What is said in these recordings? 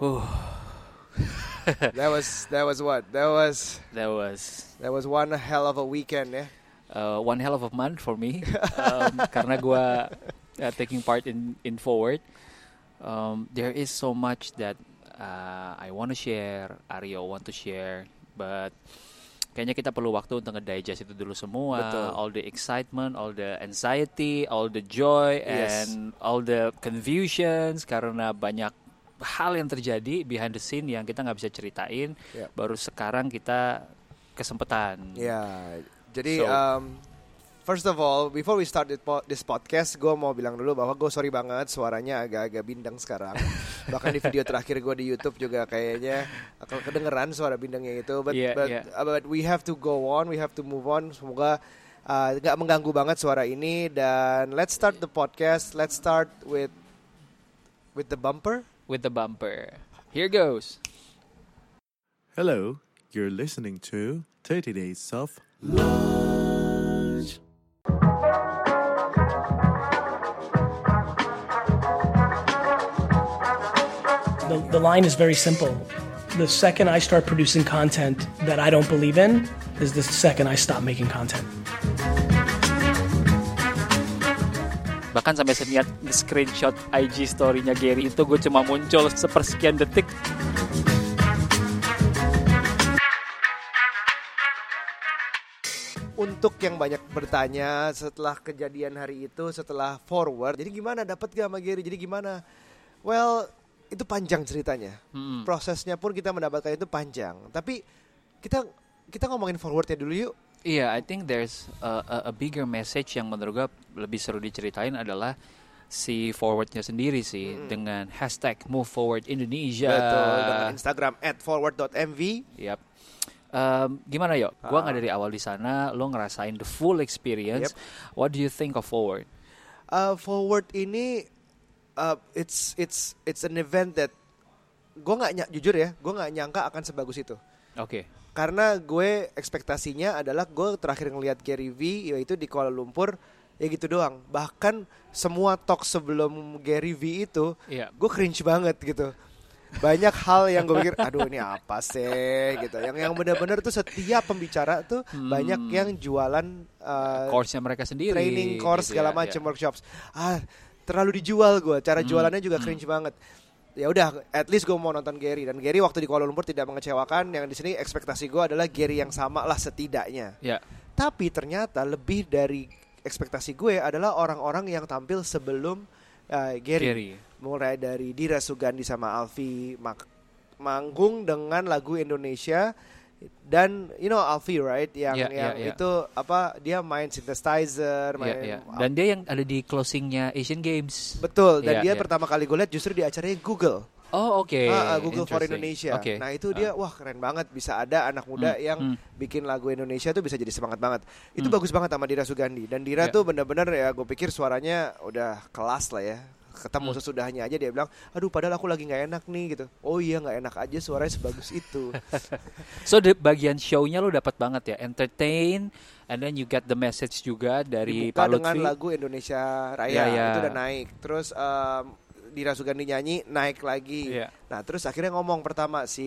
That was that was what? That was that was that was one hell of a weekend ya. uh, one hell of a month for me um, karena gue uh, taking part in in forward. Um, there is so much that uh, I want to share, Aryo want to share, but kayaknya kita perlu waktu untuk nge-digest itu dulu semua. Betul. All the excitement, all the anxiety, all the joy, Yes. and all the confusions karena banyak hal yang terjadi behind the scene yang kita nggak bisa ceritain. Ya. Baru sekarang kita kesempatan. Ya, jadi So- um, first of all, before we start this po- this podcast, gue mau bilang dulu bahwa gue sorry banget suaranya agak-agak bindeng sekarang. Bahkan di video terakhir gue di YouTube juga kayaknya akan kedengeran suara bindengnya itu. But Iya, but, iya. uh, but we have to go on, we have to move on. Semoga uh, nggak mengganggu banget suara ini dan let's start the podcast. Let's start with with the bumper. With the bumper. Here goes. Hello, you're listening to 30 Days of Lunch. The, the line is very simple. The second I start producing content that I don't believe in is the second I stop making content. Bahkan sampai seniat screenshot IG story-nya Gary itu gue cuma muncul sepersekian detik. Untuk yang banyak bertanya setelah kejadian hari itu, setelah forward, jadi gimana dapat gak sama Gary? Jadi gimana? Well, itu panjang ceritanya. Hmm. Prosesnya pun kita mendapatkan itu panjang. Tapi kita kita ngomongin forwardnya dulu yuk. Iya, I think there's a, a, a bigger message yang menurut gue lebih seru diceritain adalah si forwardnya sendiri sih dengan hashtag Move Forward Indonesia. Betul. Dengan Instagram at forward.mv. Yap. Em, gimana yuk? Gua Ah. nggak dari awal di sana, lo ngerasain the full experience. What do you think of forward? Uh, forward ini uh, it's it's it's an event that gue nggak jujur ya, gue nggak nyangka akan sebagus itu. Oke. Karena gue ekspektasinya adalah gue terakhir ngelihat Gary V yaitu di Kuala Lumpur ya gitu doang. Bahkan semua talk sebelum Gary V itu Iya. gue cringe banget gitu. Banyak hal yang gue pikir, aduh ini apa sih gitu. Yang yang benar-benar tuh setiap pembicara tuh banyak yang jualan uh, Course-nya mereka sendiri. training course gitu segala ya, macam ya. workshops. Ah, terlalu dijual gue. Cara Hmm, jualannya juga cringe banget. Ya udah, at least gue mau nonton Gary dan Gary waktu di Kuala Lumpur tidak mengecewakan. Yang di sini ekspektasi gue adalah Gary yang sama lah setidaknya. Ya. Tapi ternyata lebih dari ekspektasi gue adalah orang-orang yang tampil sebelum uh, Gary. Gary. Mulai dari Dira Sugandi sama Alfi mak- manggung dengan lagu Indonesia dan you know Alfi right yang Ya, yang ya, ya. itu apa dia main synthesizer, Iya, main iya. Dan dia yang ada di closingnya Asian Games. betul dan Iya, dia iya. pertama kali gue lihat justru di acaranya Google. Oh oke. Ah, ah, Google for. Indonesia. Oke. Nah itu dia wah keren banget bisa ada anak muda Hmm, yang hmm. bikin lagu Indonesia tuh bisa jadi semangat banget. Itu Hmm. bagus banget sama Dira Sugandi dan Dira Ya. tuh bener-bener ya gue pikir suaranya udah kelas lah ya. Ketemu Hmm. sesudahnya aja dia bilang, aduh padahal aku lagi nggak enak nih gitu. Oh iya nggak enak aja suaranya sebagus itu. So di bagian show-nya lo dapat banget ya, entertain, and then you get the message juga dari Dibuka Pak dengan Lutfi. lagu Indonesia Raya Ya, ya. itu udah naik. Terus em, Dira Sugandi nyanyi naik lagi. Iya. Nah terus akhirnya ngomong pertama si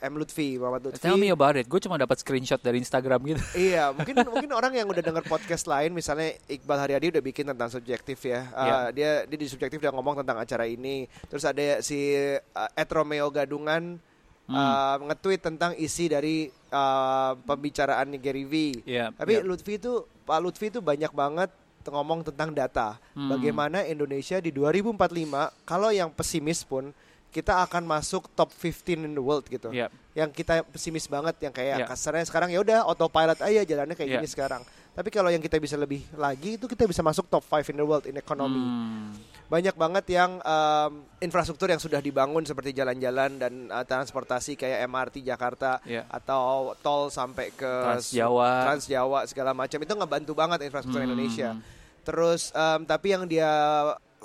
M Lutfi, Muhammad Lutfi. Tell me about it. Gue cuma dapat screenshot dari Instagram gitu. Iya, mungkin mungkin orang yang udah denger podcast lain, misalnya Iqbal Haryadi udah bikin tentang subjektif ya. Uh. Dia dia di subjektif udah ngomong tentang acara ini. Terus ada si uh, Ed Romeo Gadungan Hmm. uh, nge-tweet tentang isi dari uh, pembicaraan Gary V. Iya, Tapi iya. Lutfi itu Pak Lutfi itu banyak banget ngomong tentang data. Hmm. Bagaimana Indonesia di 2045 kalau yang pesimis pun kita akan masuk top 15 in the world gitu Iya. yang kita pesimis banget yang kayak Ya. kasarnya sekarang ya udah autopilot aja jalannya kayak Ya. gini sekarang. Tapi kalau yang kita bisa lebih lagi itu kita bisa masuk top 5 in the world in economy. Hmm. Banyak banget yang em, infrastruktur yang sudah dibangun seperti jalan-jalan dan eh, transportasi kayak MRT Jakarta Ya. atau tol sampai ke Trans Jawa. Trans Jawa segala macam itu ngebantu banget infrastruktur Hmm. Indonesia. Terus em, tapi yang dia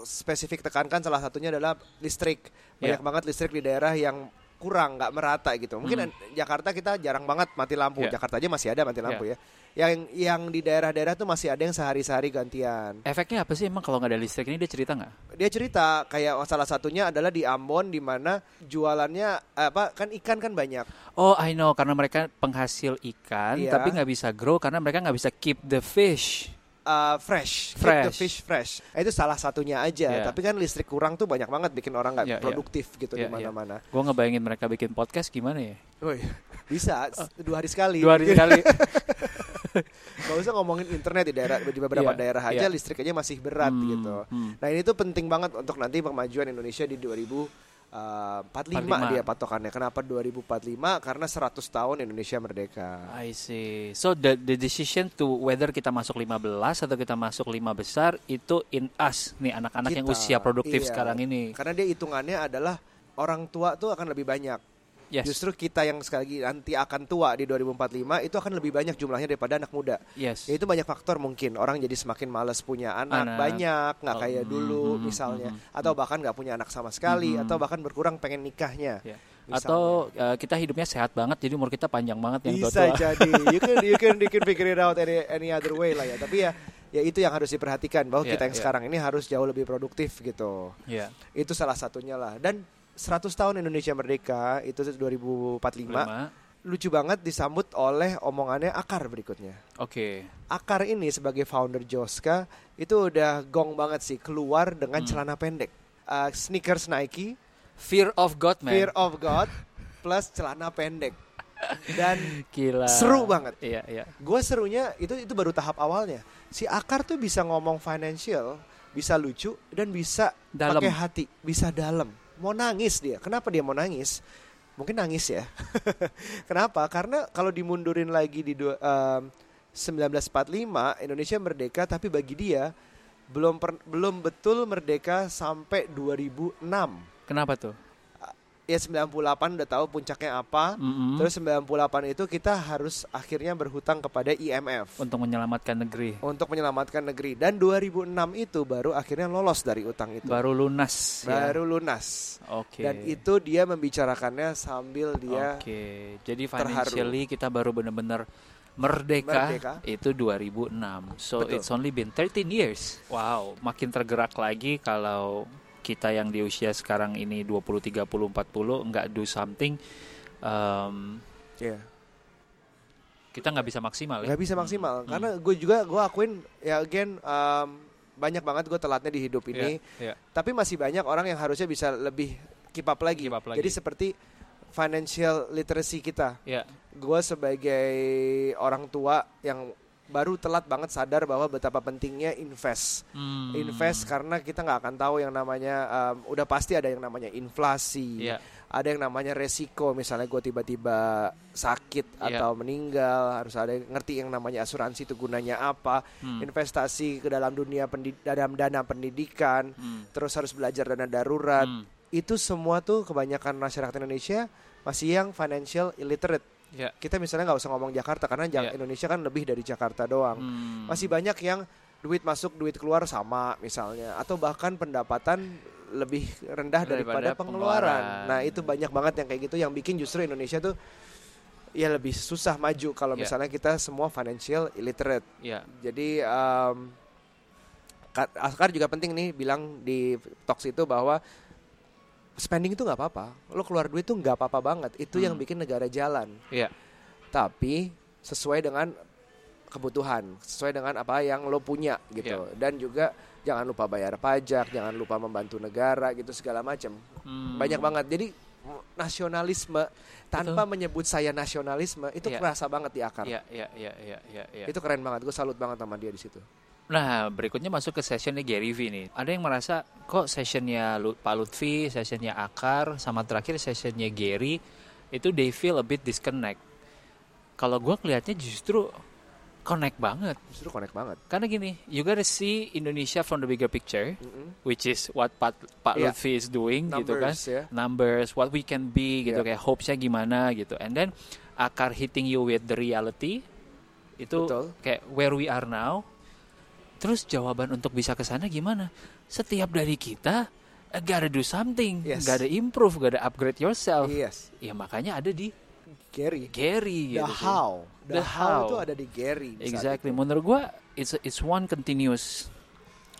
spesifik tekankan salah satunya adalah listrik. Banyak Ya. banget listrik di daerah yang kurang, nggak merata gitu. Mungkin Jakarta kita jarang banget mati lampu. Ya. Jakarta aja masih ada mati lampu ya. Yang yang di daerah-daerah tuh masih ada yang sehari-sehari gantian. Efeknya apa sih emang kalau nggak ada listrik ini dia cerita nggak? Dia cerita kayak salah satunya adalah di Ambon di mana jualannya apa kan ikan kan banyak. Oh, I know karena mereka penghasil ikan, Iya. tapi nggak bisa grow karena mereka nggak bisa keep the fish. Uh, fresh, keep the Fresh. fish fresh. Eh, Itu salah satunya aja. Yeah. Tapi kan listrik kurang tuh banyak banget bikin orang nggak Yeah, yeah. produktif gitu di Yeah, yeah. mana-mana. Gue ngebayangin mereka bikin podcast gimana ya? Woi, bisa dua hari sekali. Dua hari sekali. Gak usah ngomongin internet di daerah di beberapa Iya, daerah aja iya. listrik aja masih berat Hmm, gitu. hmm. Nah ini tuh penting banget untuk nanti kemajuan Indonesia di 2045 dia 45. patokannya. Kenapa 2045? Karena 100 tahun Indonesia merdeka. I see. So the the decision to whether kita masuk 15 atau kita masuk lima besar itu in us nih anak-anak yang usia produktif iya. sekarang ini. Karena dia hitungannya adalah orang tua tuh akan lebih banyak. Yes. Justru kita yang sekali lagi nanti akan tua di 2045 itu akan lebih banyak jumlahnya daripada anak muda. Yes. Ya itu banyak faktor mungkin orang jadi semakin malas punya anak, Anak. banyak nggak Oh, kayak dulu mm, misalnya mm, atau bahkan nggak punya anak sama sekali Mm. atau bahkan berkurang pengen nikahnya. Ya. Misalnya. Atau uh, kita hidupnya sehat banget jadi umur kita panjang banget yang bisa tua-tua. jadi you can you can you can figure it out any, any other way lah ya. Tapi ya ya itu yang harus diperhatikan bahwa Ya, kita yang ya. sekarang ini harus jauh lebih produktif gitu. Iya. Itu salah satunya lah. Dan 100 tahun Indonesia merdeka itu 2045 Lima. lucu banget disambut oleh omongannya Akar berikutnya. Oke. Akar ini sebagai founder Joska itu udah gong banget sih keluar dengan Hmm. celana pendek. Uh, sneakers Nike, Fear of God, man. Fear of God plus celana pendek. Dan Gila. Seru banget. Iya, iya. gue serunya itu itu baru tahap awalnya. Si Akar tuh bisa ngomong financial, bisa lucu dan bisa pakai hati, bisa dalam. Mau nangis dia. Kenapa dia mau nangis? Mungkin nangis ya. Kenapa? Karena kalau dimundurin lagi di dua, em, 1945 Indonesia merdeka tapi bagi dia belum per- belum betul merdeka sampai 2006. Kenapa tuh? Ya 98 udah tahu puncaknya apa. Mm-mm. Terus 98 itu kita harus akhirnya berhutang kepada IMF untuk menyelamatkan negeri. untuk menyelamatkan negeri dan 2006 itu baru akhirnya lolos dari utang itu. Baru lunas. ya. Baru lunas. Oke. Dan itu dia membicarakannya sambil dia Oke, jadi terharu. financially kita baru benar-benar merdeka, Merdeka. itu 2006. So Betul. it's only been 13 years. Wow, makin tergerak lagi kalau kita yang di usia sekarang ini 20, 30, 40 nggak do something um, ya kita nggak bisa maksimal ya. nggak bisa maksimal Hmm. karena gue juga gue akuin ya again um, banyak banget gue telatnya di hidup ini. Iya, iya. Tapi masih banyak orang yang harusnya bisa lebih keep up lagi. Keep up lagi. Jadi seperti financial literacy kita. Ya, gue sebagai orang tua yang baru telat banget sadar bahwa betapa pentingnya invest Hmm. invest karena kita nggak akan tahu yang namanya um, udah pasti ada yang namanya inflasi Iya. ada yang namanya resiko misalnya gue tiba-tiba sakit Iya. atau meninggal harus ada yang ngerti yang namanya asuransi itu gunanya apa Hmm. investasi ke dalam dunia pendi- dalam dana pendidikan Hmm. terus harus belajar dana darurat Hmm. itu semua tuh kebanyakan masyarakat Indonesia masih yang financial illiterate Ya. kita misalnya nggak usah ngomong Jakarta karena Iya. Indonesia kan lebih dari Jakarta doang. Hmm. Masih banyak yang duit masuk duit keluar sama misalnya atau bahkan pendapatan lebih rendah daripada, Daripada pengeluaran. pengeluaran. Nah, itu banyak banget yang kayak gitu yang bikin justru Indonesia tuh ya lebih susah maju kalau Iya. misalnya kita semua financial illiterate. Ya. Jadi um, Ka- Askar juga penting nih bilang di talks itu bahwa spending itu nggak apa-apa. Lo keluar duit tuh nggak apa-apa banget. Itu yang Hmm. bikin negara jalan Ya. tapi sesuai dengan kebutuhan, sesuai dengan apa yang lo punya gitu. Iya. Dan juga jangan lupa bayar pajak, jangan lupa membantu negara gitu segala macam. Hmm. Banyak banget. Jadi nasionalisme tanpa menyebut saya nasionalisme itu Iya. kerasa banget di akar. Ya, ya, ya, ya, ya, ya. Itu keren banget. Gue salut banget sama dia di situ. Nah, berikutnya masuk ke sessionnya Gary V nih. Ada yang merasa kok sessionnya Pak Lutfi, sessionnya Akar, sama terakhir sessionnya Gary itu they feel a bit disconnect. Kalau gue kelihatnya justru connect banget. Justru connect banget. Karena gini, you gotta see Indonesia from the bigger picture, Mm-mm. which is what Pak, Pak Iya. Lutfi is doing gitu kan. Numbers ya. Numbers, what we can be gitu Iya. kayak hopes-nya gimana gitu. And then Akar hitting you with the reality. Itu Betul. kayak where we are now. Terus jawaban untuk bisa ke sana gimana? Setiap dari kita uh, gotta do something, Yes. gotta improve, gotta upgrade yourself. Yes. Ya makanya ada di Gary. Gary The gitu sih. how. The, The how. how. itu ada di Gary. Exactly. itu. Menurut gua it's it's one continuous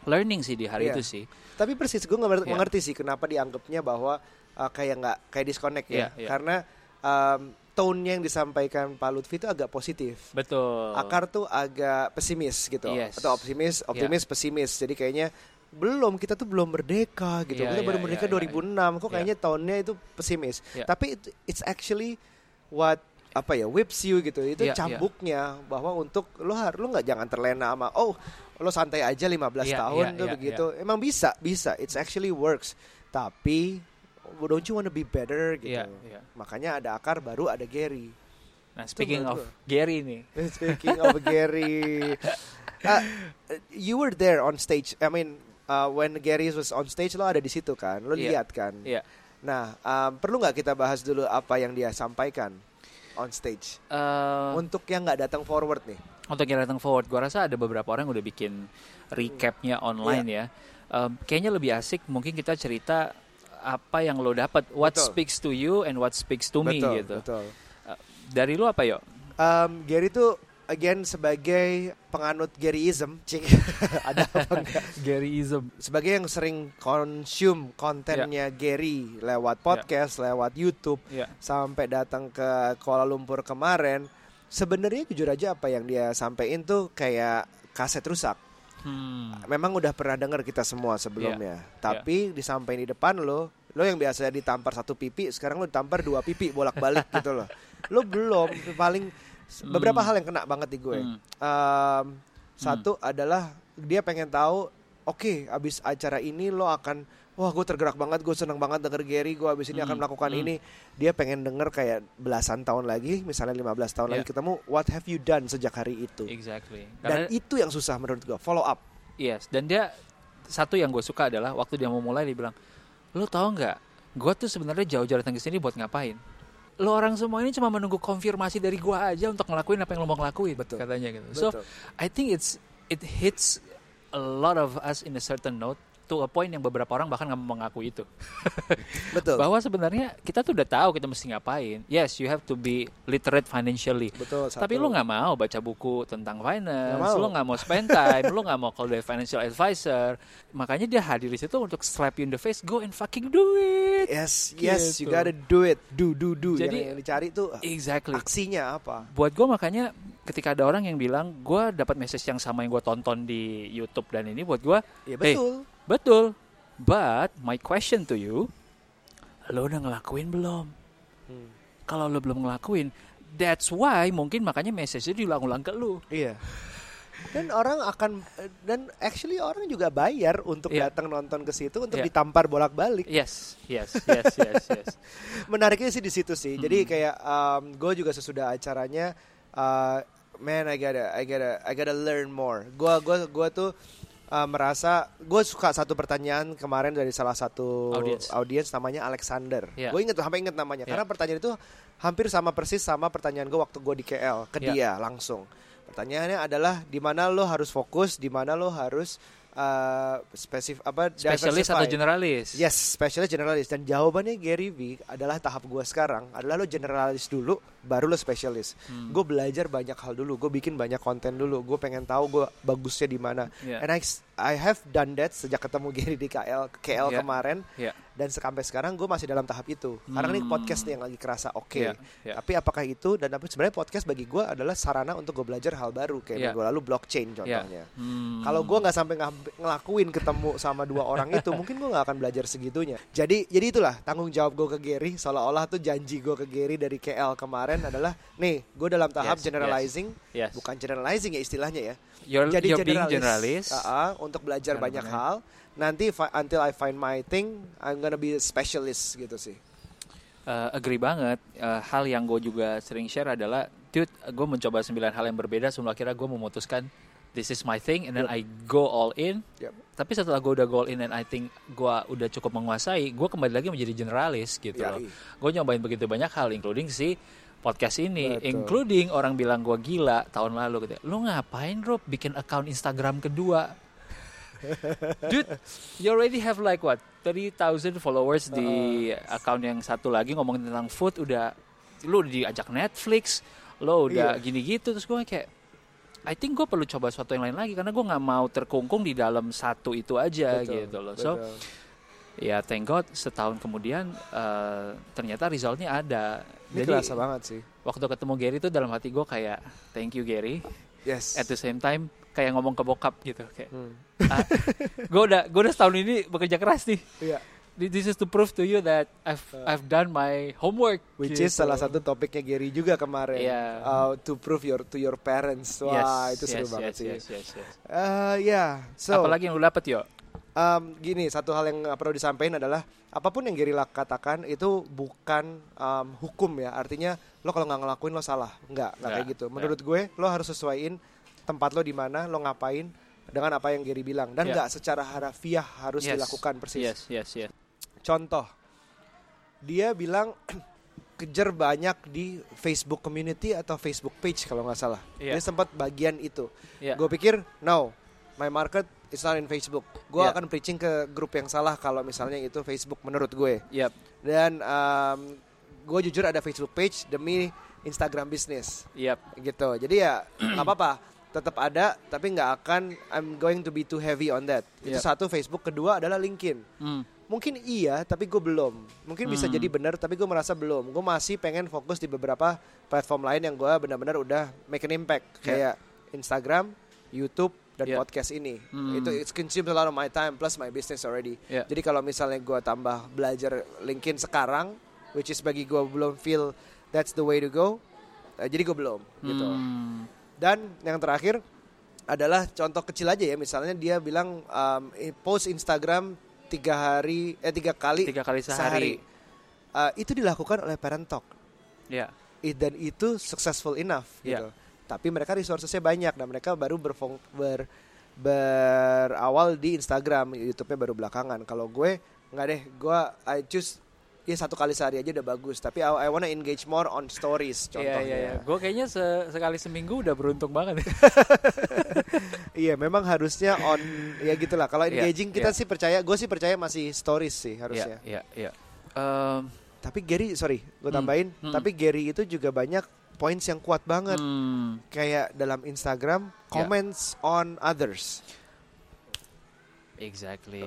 learning sih di hari Iya. itu sih. Tapi persis gue nggak Iya. mengerti sih kenapa dianggapnya bahwa uh, kayak nggak kayak disconnect ya. Iya, iya. Karena um, tone-nya yang disampaikan Pak Lutfi itu agak positif. Betul. Akar tuh agak pesimis gitu. Yes. Atau optimis, optimis, pesimis. Jadi kayaknya belum kita tuh belum merdeka gitu. Iya, kita baru iya, merdeka iya, 2006. Kok Iya. kayaknya tone-nya itu pesimis. Iya. Tapi it- it's actually what apa ya whips you gitu itu iya. cambuknya bahwa untuk lo har lo nggak jangan terlena sama oh lo santai aja 15 Iya, tahun iya, tuh iya, begitu emang bisa bisa it's actually works tapi don't you wanna be better gitu Iya, iya. makanya ada akar baru ada Gary Nah, speaking of Gary nih. Speaking of Gary, uh, you were there on stage. I mean, uh, when Gary was on stage, lo ada di situ kan? Lo Iya. lihat kan? Iya. Nah, um, perlu nggak kita bahas dulu apa yang dia sampaikan on stage? Eh, Untuk yang nggak datang forward nih. untuk yang datang forward, gua rasa ada beberapa orang yang udah bikin recapnya online Iya. ya. Em, kayaknya lebih asik mungkin kita cerita apa yang lo dapat, what Betul. speaks to you and what speaks to me betul, gitu. betul. Eh, dari lo apa yo? Um, Gary tuh again sebagai penganut Garyism, cik, ada apa enggak? Garyism. Sebagai yang sering consume kontennya Gary lewat podcast, lewat YouTube, Ya. sampai datang ke Kuala Lumpur kemarin, sebenarnya jujur aja apa yang dia sampaikan tuh kayak kaset rusak. Hmm. Memang udah pernah dengar kita semua sebelumnya, Iya. tapi disampaikan di depan lo, lo yang biasanya ditampar satu pipi, sekarang lo ditampar dua pipi bolak-balik gitu loh. Lo belum paling beberapa Hmm. hal yang kena banget di gue. Hmm. Um, satu adalah dia pengen tahu, oke, abis acara ini lo akan, wah gue tergerak banget, gue seneng banget denger Gary, gue abis ini akan Hmm, melakukan hmm. ini. Dia pengen denger kayak belasan tahun lagi, misalnya 15 tahun lagi Yeah. ketemu, what have you done sejak hari itu? Exactly. Dan Karena itu yang susah menurut gue, follow up. yes, dan dia satu yang gue suka adalah waktu dia mau mulai dia bilang, lo tau nggak? Gue tuh sebenarnya jauh-jauh datang ke sini buat ngapain? Lo orang semua ini cuma menunggu konfirmasi dari gue aja untuk ngelakuin apa yang lo mau ngelakuin, Betul. katanya gitu. So Betul. I think it's it hits a lot of us in a certain note to a point yang beberapa orang bahkan nggak mau mengakui itu. Betul. Bahwa sebenarnya kita tuh udah tahu kita mesti ngapain. Yes, you have to be literate financially. Betul. Tapi satu. lu nggak mau baca buku tentang finance, mau. lu nggak mau spend time, lu nggak mau call the financial advisor. Makanya dia hadir di situ untuk slap you in the face, go and fucking do it. Yes, yes, you Gitu. gotta do it, do, do, do. Jadi- yang, yang dicari tuh Exactly. aksinya apa? Buat gue makanya ketika ada orang yang bilang gue dapat message yang sama yang gue tonton di YouTube dan ini buat gue Ya Hey, betul. But my question to you, lo udah ngelakuin belum? Hmm. Kalau lo belum ngelakuin, that's why mungkin makanya message itu diulang-ulang ke lo. Iya. Dan orang akan dan actually orang juga bayar untuk Iya. datang nonton ke situ untuk Iya. ditampar bolak-balik. Yes, yes, yes, yes, yes. Menariknya sih di situ sih. Hmm. Jadi kayak gue juga sesudah acaranya uh, man I gotta I gotta I gotta learn more. Gua gua gua tuh uh, merasa gue suka satu pertanyaan kemarin dari salah satu audiens namanya Alexander. Iya. Gue inget sampai inget namanya Iya. karena pertanyaan itu hampir sama persis sama pertanyaan gue waktu gue di KL ke Iya. dia langsung. Pertanyaannya adalah di mana lo harus fokus, di mana lo harus uh, spesif apa Spesialis atau generalis? Yes, spesialis generalis dan jawabannya Gary V adalah tahap gue sekarang adalah lo generalis dulu, baru lo spesialis. Hmm. Gue belajar banyak hal dulu, gue bikin banyak konten dulu, gue pengen tahu gue bagusnya di mana. Iya. And I, I have done that sejak ketemu Gary di KL, KL Iya. kemarin Iya. dan sampai sekarang gue masih dalam tahap itu. Karena ini Hmm. podcast nih yang lagi kerasa oke. Iya, iya. Tapi apakah itu dan tapi sebenarnya podcast bagi gue adalah sarana untuk gue belajar hal baru kayak Iya. minggu lalu blockchain contohnya. Hmm. Kalau gue nggak sampai ngelakuin ketemu sama dua orang itu, mungkin gue nggak akan belajar segitunya. Jadi, jadi itulah tanggung jawab gue ke Gary. Seolah-olah tuh janji gue ke Gary dari KL kemarin adalah, nih, gue dalam tahap Yes, generalizing, Yes. bukan generalizing ya istilahnya ya. You're, Jadi you're being generalis, generalis. uh-uh, untuk belajar Benar, banyak benar. hal. Nanti until I find my thing, I'm gonna be a specialist gitu sih. Uh, agree banget. Uh, hal yang gue juga sering share adalah, dude, gue mencoba sembilan hal yang berbeda sebelum akhirnya gue memutuskan this is my thing, and then I go all in. Yep. Tapi setelah gue udah go all in and I think gue udah cukup menguasai, gue kembali lagi menjadi generalis gitu loh. Yai. Gue nyobain begitu banyak hal, including si podcast ini, Betul. including orang bilang gue gila tahun lalu gitu. Lu ngapain Rob bikin account Instagram kedua? Dude, you already have like what 30,000 followers di account yang satu lagi ngomongin tentang food udah lu udah diajak Netflix, lo udah Iya. gini gitu terus gue kayak I think gue perlu coba sesuatu yang lain lagi karena gue nggak mau terkungkung di dalam satu itu aja Betul, gitu loh. So betul. ya thank God setahun kemudian eh, ternyata resultnya ada. ini Jadi kerasa banget sih. waktu ketemu Gary itu dalam hati gue kayak thank you Gary. Yes. At the same time kayak ngomong ke bokap gitu kayak Hmm. gue udah gue udah setahun ini bekerja keras nih. Iya. This is to prove to you that I've I've done my homework. Which gitu. is salah satu topiknya Gary juga kemarin. Iya. Uh, to prove your to your parents. Wah, Yes, itu seru yes, banget yes, sih. Yes, yes, yes. Uh, ya, so Apalagi yang lu dapet yo? um, gini satu hal yang perlu disampaikan adalah apa pun yang Gary katakan itu bukan um, hukum ya. Artinya lo kalau nggak ngelakuin lo salah. Nggak, nggak kayak Nggak, gitu. Menurut gue lo harus sesuaiin tempat lo di mana, lo ngapain dengan apa yang Gary bilang dan Iya. nggak secara harafiah harus Yes, dilakukan persis. Yes, yes, yes. Contoh, dia bilang kejar banyak di Facebook community atau Facebook page kalau nggak salah. Iya. Dia sempat bagian itu. Iya. Gue pikir, no, my market is not in Facebook. Gue Iya. akan preaching ke grup yang salah kalau misalnya itu Facebook menurut gue. Yep. Dan gue jujur ada Facebook page demi Instagram bisnis Yep. gitu. Jadi ya nggak apa-apa, tetap ada, tapi nggak akan I'm going to be too heavy on that. Itu satu Facebook, kedua adalah LinkedIn Hmm. mungkin iya tapi gue belum mungkin bisa Hmm. jadi benar tapi gue merasa belum gue masih pengen fokus di beberapa platform lain yang gue benar-benar udah make an impact kayak Instagram YouTube dan Yeah. podcast ini Hmm. itu it's consumes a lot of my time plus my business already Yeah. jadi kalau misalnya gue tambah belajar LinkedIn sekarang which is bagi gue belum feel that's the way to go eh, jadi gue belum gitu Hmm. Dan yang terakhir adalah contoh kecil aja ya. Misalnya dia bilang um, post Instagram tiga hari eh tiga kali Tiga kali sehari. Uh, itu dilakukan oleh Parent Talk. Ya. I- dan itu successful enough Iya. gitu. Tapi mereka resourcesnya banyak. Dan mereka baru berfung- ber berawal di Instagram YouTube-nya baru belakangan. Kalau gue nggak deh. Gue I choose ya satu kali sehari aja udah bagus tapi I, I wanna engage more on stories Iya, contohnya iya, iya. Gue kayaknya se- sekali seminggu udah beruntung banget. Iya, memang harusnya on ya gitulah. Kalau Iya, engaging kita iya. sih percaya, gue sih percaya masih stories sih Iya, harusnya. iya, iya. Em, Tapi Gary, sorry, gue Hmm, tambahin. hmm. Tapi Gary itu juga banyak points yang kuat banget. hmm, Kayak dalam Instagram, comments on others, exactly.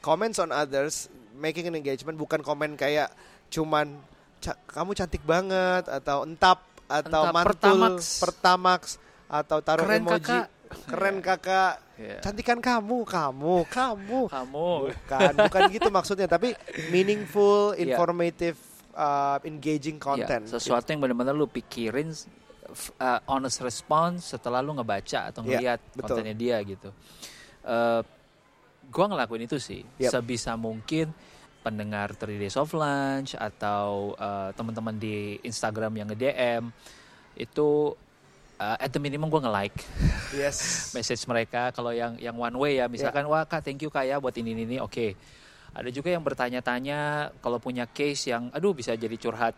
comments on others, making an engagement bukan komen kayak cuman "Ca- kamu cantik banget atau entap atau Entap, mantul, pertamax. pertamax atau taruh Keren, emoji, kakak. keren kakak, Iya. cantikan kamu, kamu, kamu. Kamu. Bukan, bukan gitu maksudnya, tapi meaningful, Iya. informative, uh, engaging Ya, content. sesuatu yang benar-benar lu pikirin uh, honest response setelah lu ngebaca atau Iya, ngeliat betul. kontennya dia gitu. Uh, gua ngelakuin itu sih. Yep. sebisa mungkin pendengar 3 Days of Lunch atau uh, teman-teman di Instagram yang nge-DM itu uh, at the minimum gua nge-like Yes. message mereka. Kalau yang yang one way ya misalkan wah kak thank you kak ya buat ini ini, ini. Oke. Ada juga yang bertanya-tanya kalau punya case yang aduh bisa jadi curhat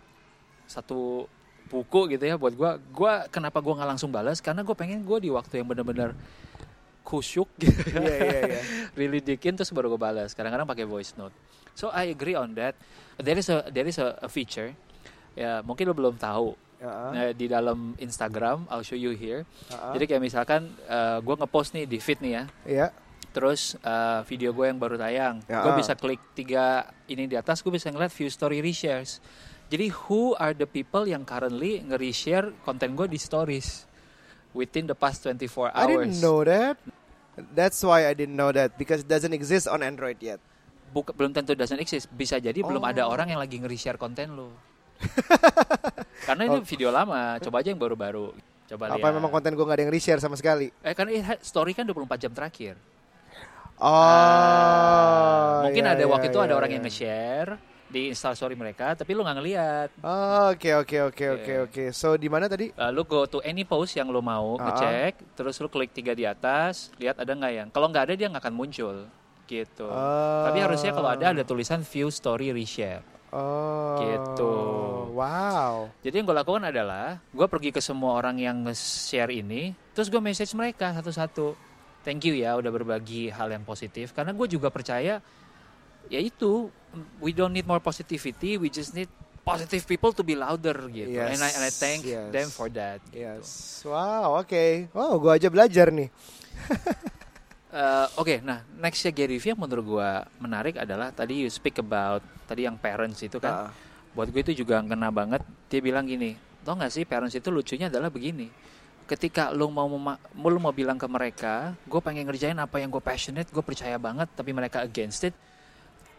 satu buku gitu ya buat gua. Gua kenapa gua nggak langsung balas karena gue pengen gue di waktu yang benar-benar kusyuk gitu iya. really dikin terus baru gue balas kadang-kadang pakai voice note so I agree on that there is a there is a, a feature ya mungkin lo belum tahu Nah, di dalam Instagram I'll show you here uh-uh. jadi kayak misalkan gue ngepost nih di feed nih ya, Iya. terus eh, video gue yang baru tayang, Ya. gue bisa klik tiga ini di atas, gue bisa ngeliat view story reshares. Jadi who are the people yang currently nge-reshare konten gue di stories within the past 24 hours? I didn't know that. That's why I didn't know that because it doesn't exist on Android yet. Buka- belum tentu doesn't exist. Bisa jadi belum Oh. ada orang yang lagi nge-reshare konten lo. Karena itu video lama. Coba aja yang baru-baru. Coba Apa lihat. memang konten gue gak ada yang reshare sama sekali? Eh ini story kan 24 jam terakhir. Oh. Ah, mungkin iya, ada iya, waktu itu ada iya, orang iya. yang nge-share di instastory mereka, tapi lu nggak ngeliat. Oh, Oke oke oke oke Iya. oke. So di mana tadi? Uh, lu go to any post yang lu mau Ah. ngecek, terus lu klik tiga di atas, lihat ada nggak yang. Kalau nggak ada dia nggak akan muncul, gitu. Oh. Tapi harusnya kalau ada ada tulisan view story reshare. Oh. Gitu. Wow. Jadi yang gue lakukan adalah gue pergi ke semua orang yang nge-share ini, terus gue message mereka satu-satu. thank you ya udah berbagi hal yang positif karena gue juga percaya ya itu we don't need more positivity we just need positive people to be louder gitu Yes, and I and I thank yes. them for that gitu. Yes. Wow, oke. Wow, gua aja belajar nih. Eh, Oke, nah nextnya Gary Vee yang menurut gua menarik adalah tadi you speak about tadi yang parents itu kan. Ah. Buat gue itu juga ngena banget. Dia bilang gini, tau gak sih parents itu lucunya adalah begini. Ketika lu mau lu mau bilang ke mereka, gue pengen ngerjain apa yang gue passionate, gue percaya banget, tapi mereka against it.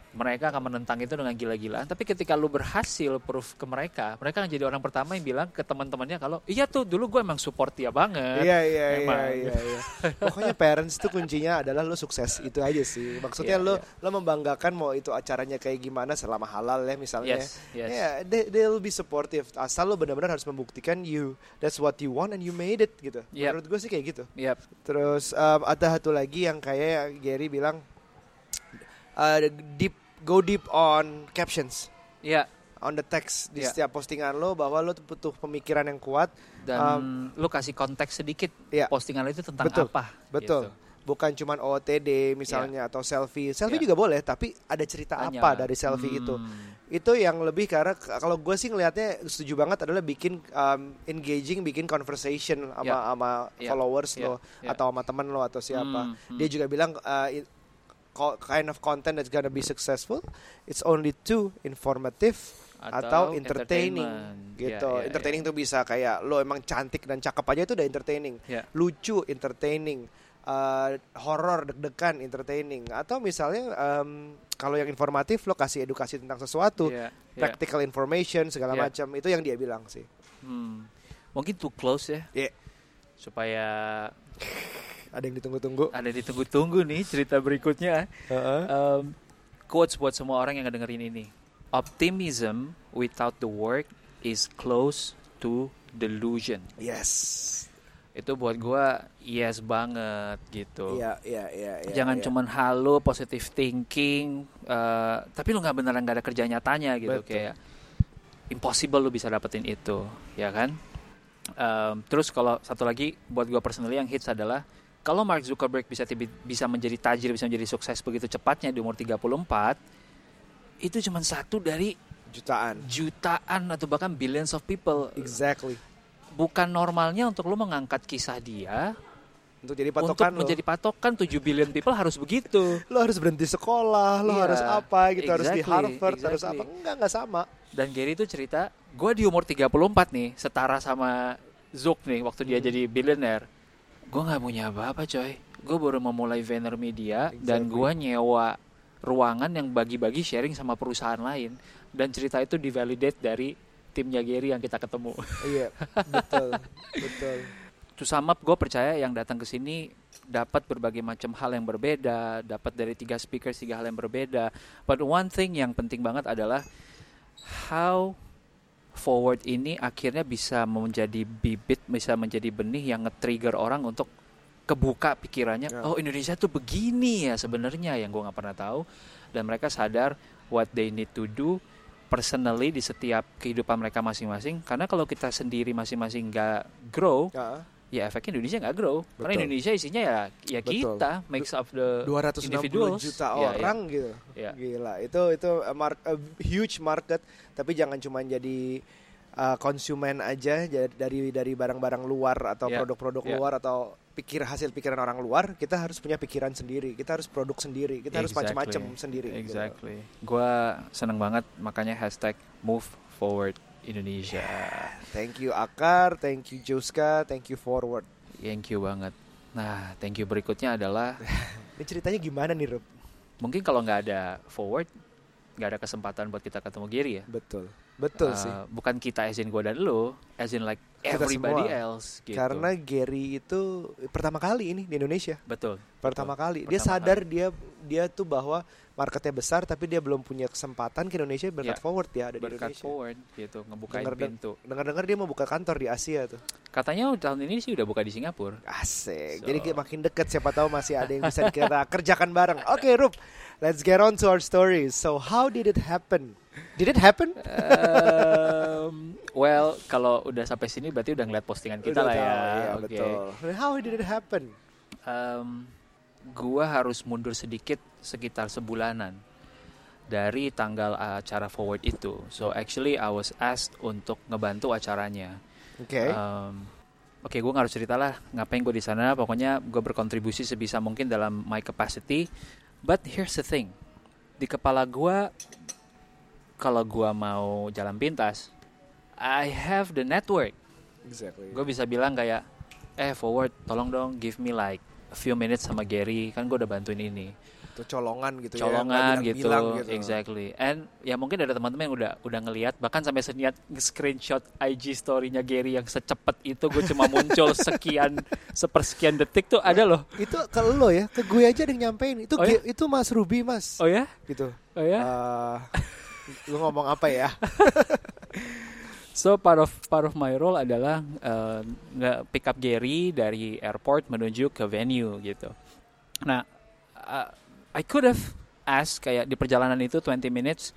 Mereka akan menentang itu dengan gila-gilaan. Tapi ketika lu berhasil proof ke mereka, mereka akan jadi orang pertama yang bilang ke teman-temannya kalau iya tuh dulu gue emang support dia banget. Iya iya iya Emang. iya iya. Pokoknya parents tuh kuncinya adalah lo sukses itu aja sih. Maksudnya Iya, lo iya. lo membanggakan mau itu acaranya kayak gimana selama halal ya misalnya. Yes, yes. Ya, they, they'll be supportive. Asal lo benar-benar harus membuktikan you that's what you want and you made it gitu. Yep. Menurut gue sih kayak gitu. Yap. Terus um, ada satu lagi yang kayak Gary bilang uh, deep go deep on captions. Iya. On the text di Iya. setiap postingan lo bahwa lo tuh butuh pemikiran yang kuat dan lu kasih konteks sedikit Iya. postingan lu itu tentang Betul, apa Betul. gitu. Bukan cuman OOTD misalnya atau selfie. Selfie Iya. juga boleh, tapi ada cerita Tanya. apa dari selfie itu? Hmm. Itu yang lebih karena kalau gue sih ngelihatnya setuju banget adalah bikin um, engaging, bikin conversation sama Iya. sama Iya. followers Iya. lo Iya. atau sama temen lo atau siapa. Hmm, hmm. Dia juga bilang uh, co- kind of content that's gonna be successful, it's only two informative atau, entertaining entertainment. gitu. Iya, iya, entertaining tuh bisa kayak lo emang cantik dan cakep aja itu udah entertaining. Iya. Lucu entertaining. uh, horror deg-degan entertaining atau misalnya um, kalau yang informatif lo kasih edukasi tentang sesuatu Iya, iya. practical information segala Iya. macam itu yang dia bilang sih Hmm. Mungkin too close ya. Iya. Supaya ada yang ditunggu-tunggu ada ditunggu-tunggu nih cerita berikutnya. Heeh. Um, quotes buat semua orang yang ngedengerin ini. Optimism without the work is close to delusion. yes Itu buat gua yes banget gitu. iya iya iya iya, Jangan iya. cuman halo positive thinking, eh, tapi lu nggak beneran nggak ada kerja nyatanya gitu Betul. kayak impossible lu bisa dapetin itu, ya kan? Em, terus kalau satu lagi buat gua personally yang hits adalah kalau Mark Zuckerberg bisa bisa menjadi tajir, bisa menjadi sukses begitu cepatnya di umur 34, itu cuman satu dari jutaan jutaan atau bahkan billions of people. exactly Bukan normalnya untuk lu mengangkat kisah dia untuk jadi untuk patokan lo menjadi patokan 7 billion people harus begitu. lo harus berhenti sekolah lo Iya, harus apa gitu harus di exactly, Harvard harus exactly. apa enggak enggak sama Dan Gary itu cerita, gue di umur 34 nih, setara sama Zuck nih waktu dia Hmm. jadi billionaire. Gue nggak punya apa-apa coy. Gue baru memulai VaynerMedia dan Exactly. gue nyewa ruangan yang bagi-bagi sharing sama perusahaan lain. Dan cerita itu divalidate dari timnya Gary yang kita ketemu. iya betul betul to sum up, gue percaya yang datang ke sini dapat berbagai macam hal yang berbeda, dapat dari tiga speakers tiga hal yang berbeda. But one thing yang penting banget adalah how forward ini akhirnya bisa menjadi bibit, bisa menjadi benih yang nge-trigger orang untuk kebuka pikirannya. Ya. Oh Indonesia tuh begini ya sebenarnya yang gue nggak pernah tahu. Dan mereka sadar what they need to do personally di setiap kehidupan mereka masing-masing. Karena kalau kita sendiri masing-masing nggak grow, Ya, ya efeknya Indonesia nggak grow. Karena Betul. Indonesia isinya ya ya Betul. kita makes up the 260 individuals. juta Iya, iya. orang gitu. Iya. Gila, itu itu a, mar- a huge market, tapi jangan cuma jadi uh, konsumen aja ja- dari dari barang-barang luar atau Iya, produk-produk iya. luar atau pikir hasil pikiran orang luar, kita harus punya pikiran sendiri, kita harus produk sendiri, kita harus Exactly. macam-macam sendiri. gitu. Exactly. Gua seneng banget makanya hashtag move forward Indonesia. Thank you Akar, thank you Juska, thank you Forward. Thank you banget. Nah, thank you berikutnya adalah Ini ceritanya gimana nih, Rob? mungkin kalau nggak ada forward, nggak ada kesempatan buat kita ketemu Gary ya. Betul. Betul Uh, sih. Bukan kita as in gue dan lo, as in like Kita everybody semua. else. Gitu. Karena Gary itu pertama kali ini di Indonesia. betul. Pertama betul. kali dia Pertama sadar dia dia tuh bahwa marketnya besar tapi dia belum punya kesempatan ke Indonesia berkat Ya. forward ya ada di berkat Indonesia. forward gitu ngebukain Dengar- pintu. Dengar-dengar dia mau buka kantor di Asia tuh. Katanya tahun ini sih udah buka di Singapura. Asik. So- Jadi makin deket siapa tahu masih ada yang bisa kita kerjakan bareng. Oke, Rup. Let's get on to our stories. So how did it happen? Did it happen? Um, well, kalau udah sampai sini berarti udah ngeliat postingan kita Udah lah ya. tahu, Iya, Oke. betul. How did it happen? em, gua harus mundur sedikit sekitar sebulanan dari tanggal acara forward itu. So actually I was asked untuk ngebantu acaranya. Oke. Um, Oke, gue nggak harus cerita lah ngapain gue di sana. Pokoknya gue berkontribusi sebisa mungkin dalam my capacity. But here's the thing, di kepala gue, kalau gue mau jalan pintas, I have the network. Exactly. Gue bisa bilang kayak, eh forward, tolong dong give me like few minutes sama Gary, kan gue udah bantuin ini Itu colongan gitu ya. colongan nggak gitu, bilang-bilang gitu. exactly. And ya mungkin ada teman-teman yang udah udah ngelihat bahkan sampai seniat screenshot IG story-nya Gary yang secepat itu gue cuma muncul sekian sepersekian detik tuh ada loh. Itu ke lo ya, ke gue aja ada yang nyampein. Itu Oh ya? Itu Mas Ruby, Mas. Oh ya? Gitu. Oh ya? Eh, lu ngomong apa ya? So part of part of my role adalah uh, pick up Gary dari airport menuju ke venue gitu. Nah, uh, I could have asked kayak di perjalanan itu 20 minutes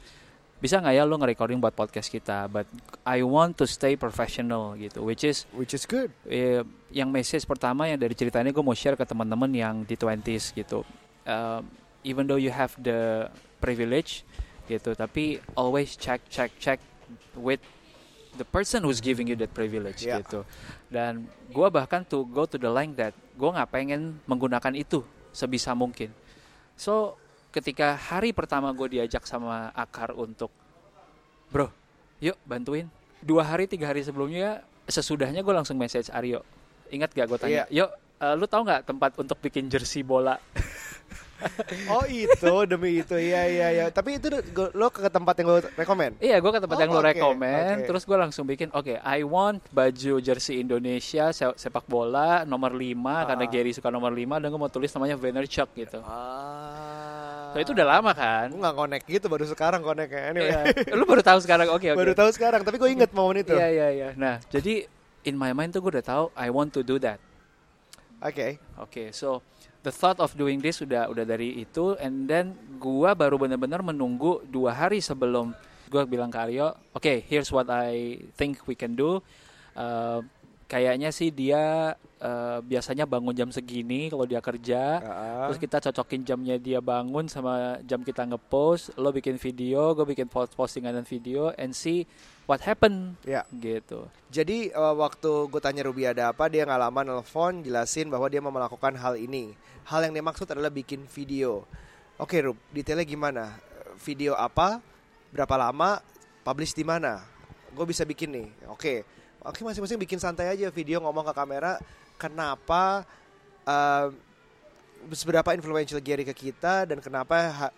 bisa nggak ya lo nge-recording buat podcast kita, but I want to stay professional gitu, which is Which is good. eh, yang message pertama yang dari ceritanya gue mau share ke teman-teman yang di 20s gitu. Um, even though you have the privilege gitu, tapi always check check check with the person who's giving you that privilege Yeah. gitu. Dan gue bahkan to go to the line that gue nggak pengen menggunakan itu sebisa mungkin. So ketika hari pertama gue diajak sama Akar untuk bro, yuk bantuin. Dua hari tiga hari sebelumnya sesudahnya gue langsung message Aryo. Ingat gak gue tanya, Iya. yuk eh, lu tahu nggak tempat untuk bikin jersey bola? Oh itu demi itu ya ya ya. Tapi itu lo ke tempat yang lo rekomend. Iya, gue ke tempat Oh, yang lu oke, rekomen, oke. terus gue langsung bikin, oke, I want baju jersey Indonesia se- sepak bola nomor 5 karena Ah. Gary suka nomor 5 dan gue mau tulis namanya Vaynerchuk gitu. Ah. So, itu udah lama kan? Gue nggak connect gitu baru sekarang connect Anyway. Iya. Lu baru tahu sekarang, oke oke. Baru tahu sekarang. Tapi gue inget momen itu. Iya iya iya. Nah, jadi in my mind tuh gue udah tahu I want to do that. Oke. Oke, so the thought of doing this sudah udah dari itu, and then gua baru benar-benar menunggu dua hari sebelum gua bilang ke Aryo, oke, here's what I think we can do. Uh, kayaknya sih dia uh, biasanya bangun jam segini kalau dia kerja. Ah. Terus kita cocokin jamnya dia bangun sama jam kita ngepost. Lo bikin video, gue bikin post postingan dan video, and see what happen. Ya. Gitu. Jadi eh, waktu gue tanya Ruby ada apa, dia nggak lama nelfon jelasin bahwa dia mau melakukan hal ini. Hal yang dia maksud adalah bikin video. Oke Rub, detailnya gimana? Video apa? Berapa lama? Publish di mana? Gue bisa bikin nih. Oke, oke masing-masing bikin santai aja video ngomong ke kamera. Kenapa? eh, seberapa influential Gary ke kita dan kenapa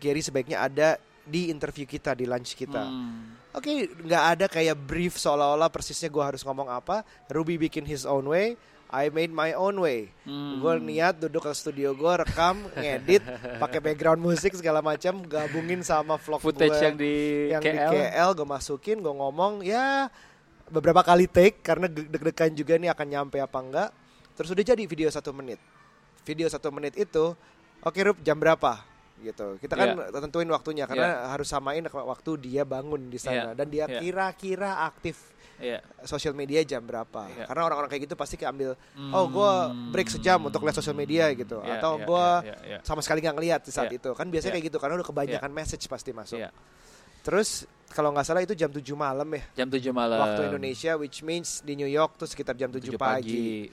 Gary sebaiknya ada di interview kita di lunch kita. Hmm. Oke, nggak ada kayak brief seolah-olah persisnya gue harus ngomong apa. Ruby bikin his own way, I made my own way. Hmm. Gue niat duduk ke studio gue, rekam, ngedit, pakai background musik segala macam, gabungin sama vlog Footage yang di yang KL. di KL gue masukin, gue ngomong ya beberapa kali take karena deg-degan juga nih akan nyampe apa enggak. Terus udah jadi video satu menit. Video satu menit itu, oke Rup jam berapa? Gitu. Kita kan tentuin waktunya karena harus samain waktu dia bangun di sana Iya. dan dia Iya. kira-kira aktif Iya. sosial media jam berapa? Iya. Karena orang-orang kayak gitu pasti keambil, oh gue break sejam untuk lihat sosial media gitu, Iya, atau iya, gue iya, iya, iya. sama sekali nggak ngelihat di saat Iya. itu. Kan biasanya Iya. kayak gitu karena udah kebanyakan message pasti masuk. Iya. Terus kalau nggak salah itu jam 7 malam ya Jam 7 malam. waktu Indonesia which means di New York tuh sekitar jam 7, 7 pagi.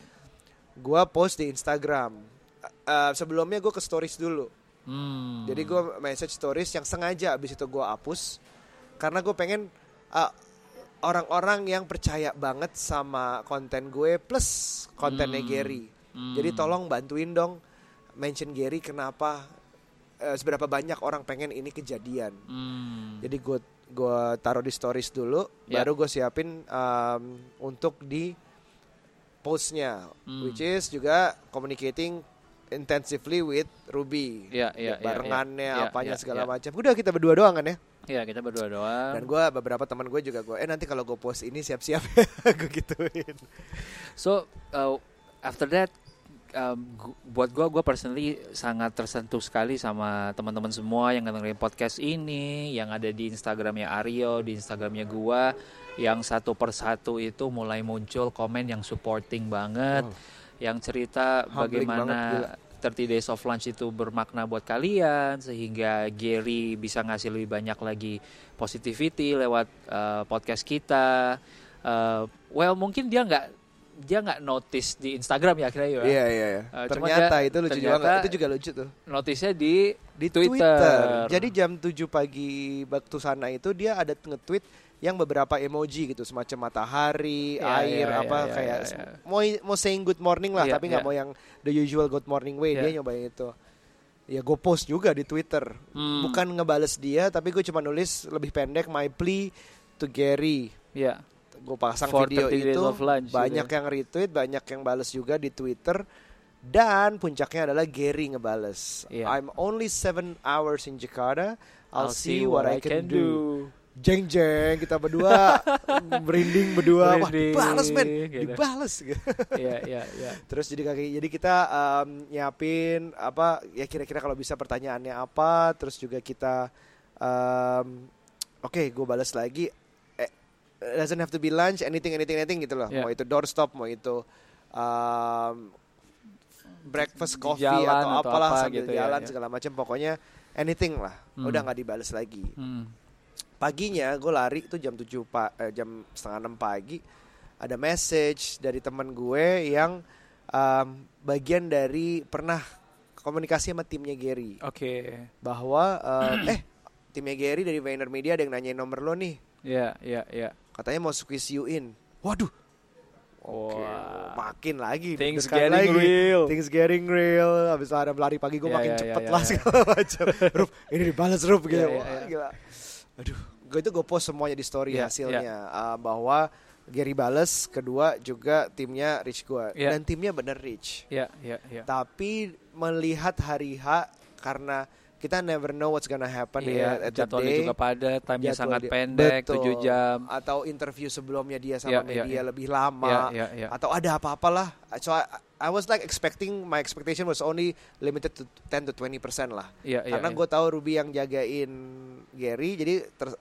Gua post di Instagram. Eh, sebelumnya gue ke stories dulu. Hmm. Jadi gue message stories yang sengaja abis itu gue hapus karena gue pengen eh, orang-orang yang percaya banget sama konten gue plus kontennya Hmm. Gary. Hmm. Jadi tolong bantuin dong mention Gary kenapa eh, seberapa banyak orang pengen ini kejadian. Hmm. Jadi gue gua taruh di stories dulu, Ya. baru gue siapin um, untuk di postnya, Hmm. which is juga communicating intensively with Ruby, Iya, iya, iya, barengannya. Iya, apanya iya, segala iya. macam. Udah kita berdua doang kan ya. Iya, kita berdua doang. Dan gue beberapa teman gue juga gue, eh nanti kalau gue post ini siap-siap gue gituin. So uh, after that, um, gu- buat gua gua personally sangat tersentuh sekali sama teman-teman semua yang dengerin podcast ini, yang ada di Instagramnya Aryo, di Instagramnya gua, yang satu persatu itu mulai muncul komen yang supporting banget, yang cerita Humbling bagaimana banget, 30 Days of Lunch itu bermakna buat kalian sehingga Gary bisa ngasih lebih banyak lagi positivity lewat uh, podcast kita. Uh, well mungkin dia nggak dia nggak notice di Instagram ya akhirnya ya. Iya iya iya. Cuma ternyata dia- itu lucu ternyata- juga. Itu juga lucu tuh. Notice-nya di Di Twitter. Twitter. Jadi jam 7 pagi waktu sana itu dia ada nge-tweet yang beberapa emoji gitu semacam matahari, Iya, air iya, apa iya, kayak iya, iya. mau mau saying good morning lah Iya, tapi nggak iya. mau yang the usual good morning way Iya. dia nyobain itu. Ya gue post juga di Twitter. Hmm. Bukan ngebales dia tapi gue cuma nulis lebih pendek my plea to Gary. ya Gue pasang For video 30 Days itu Lunch, banyak gitu. yang retweet, banyak yang bales juga di Twitter. Dan puncaknya adalah Gary ngebales. Iya. I'm only seven hours in Jakarta. I'll, see, what, I can, do. Jeng jeng kita berdua merinding berdua. Wah Merinding, dibales men, gitu. dibales. Iya, iya, iya. Terus jadi kaki, jadi kita um, nyiapin apa ya kira-kira kalau bisa pertanyaannya apa. Terus juga kita um, oke gue balas lagi. Eh, doesn't have to be lunch, anything, anything, anything gitu loh. Yeah. Mau itu doorstop, mau itu um, breakfast, coffee jalan atau atau apalah apa sambil gitu ya, jalan ya. segala macam. Pokoknya anything lah. Hmm. Udah nggak dibales lagi. Hmm. Paginya gue lari itu jam 7 pa eh, jam setengah 6 pagi ada message dari teman gue yang um, bagian dari pernah komunikasi sama timnya Gary Oke. bahwa um, eh timnya Gary dari Vayner Media ada yang nanyain nomor lo nih Iya, iya, iya. katanya mau squeeze you in waduh Oke, Wah. makin lagi Things getting real. things getting real habis ada lari pagi gue Ya, makin ya, ya, cepet ya, lah ya. segala macam Rup ini dibalas Rup gitu Ya, ya, Wah, ya. gila aduh gue itu gue post semuanya di story Ya, hasilnya uh, bahwa Gary bales kedua juga timnya reach gue Ya. dan timnya bener reach Iya, iya, iya. tapi melihat hari H karena kita never know what's gonna happen Iya, ya at the jadwalnya day juga padat, time-nya sangat dia- pendek, Betul. 7 jam. atau interview sebelumnya dia sama Ya, ya, media ya. lebih lama Ya, ya, ya. atau ada apa-apalah so I, I was like expecting my expectation was only limited to 10 to 20 lah Iya, iya. karena iya. gue tahu Ruby yang jagain Gary jadi ter-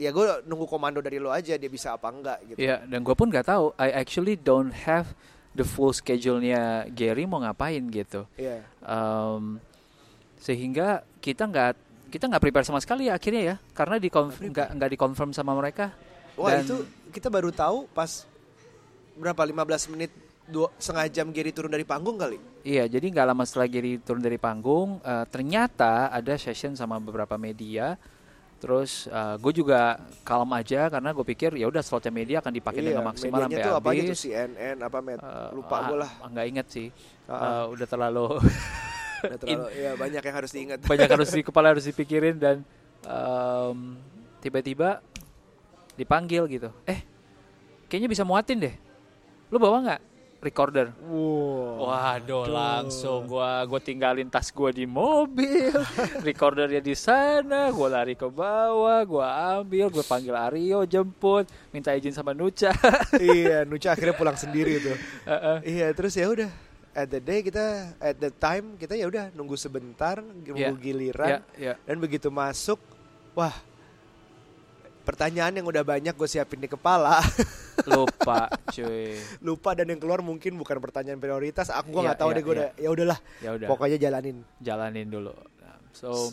ya gue nunggu komando dari lo aja dia bisa apa enggak gitu Iya, dan gue pun nggak tahu. I actually don't have the full schedule-nya Gary mau ngapain gitu. Iya. Um, sehingga kita nggak kita nggak prepare sama sekali ya akhirnya ya, karena di nggak nggak dikonfirm sama mereka. wah Dan- itu kita baru tahu pas berapa 15 menit dua setengah jam Gary turun dari panggung kali Iya, jadi nggak lama setelah Gary turun dari panggung, eh, ternyata ada session sama beberapa media. Terus gue juga kalem aja karena gue pikir ya udah slotnya media akan dipakai dengan maksimal Iya, sampai tuh apa habis. CNN apa med Eh, lupa ah, gue lah Nggak inget sih. Ah, ah. Eh, udah terlalu Udah terlalu, ya banyak yang harus diingat banyak harus di kepala harus dipikirin dan em, tiba-tiba dipanggil gitu. Eh, kayaknya bisa muatin deh. Lu bawa nggak recorder? wow Waduh, langsung gua gua tinggalin tas gua di mobil, recordernya di sana, gua lari ke bawah, gua ambil, gua panggil Aryo jemput, minta izin sama Nucha. iya Nucha akhirnya pulang sendiri tuh Heeh. iya terus ya udah at the day kita at the time kita ya udah nunggu sebentar nunggu Iya. giliran Ya, ya. dan begitu masuk wah pertanyaan yang udah banyak gue siapin di kepala Lupa, cuy. lupa dan yang keluar mungkin bukan pertanyaan prioritas aku gue Iya, nggak tahu iya, deh gue iya. udah ya udahlah Ya udah. pokoknya jalanin jalanin dulu. So,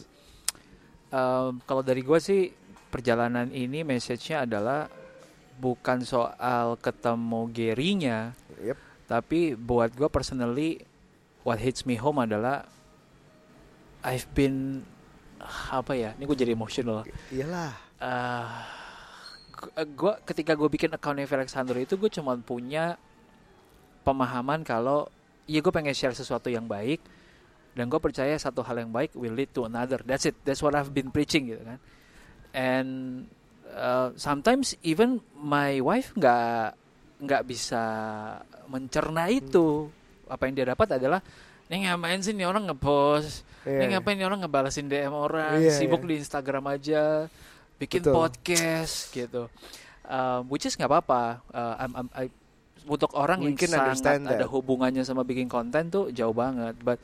um, kalau dari gue sih perjalanan ini message-nya adalah bukan soal ketemu Gary-nya, Yep. tapi buat gue personally, what hits me home adalah I've been apa ya? Ini gue jadi emotional. iyalah Eh, gue ketika gue bikin account Alexander itu gue cuma punya pemahaman kalau ya gue pengen share sesuatu yang baik dan gue percaya satu hal yang baik will lead to another. That's it. That's what I've been preaching gitu kan. And uh, sometimes even my wife nggak nggak bisa mencerna itu. Apa yang dia dapat adalah Nih ngapain sih nih orang ngepost? Iya. Nih ngapain nih orang ngebalasin DM orang? Iya, Sibuk iya. di Instagram aja Bikin Betul. podcast gitu. Um, Which is nggak apa-apa. Uh, I'm- I'm- I- Untuk orang We yang sangat understand ada that. hubungannya sama bikin konten tuh jauh banget. But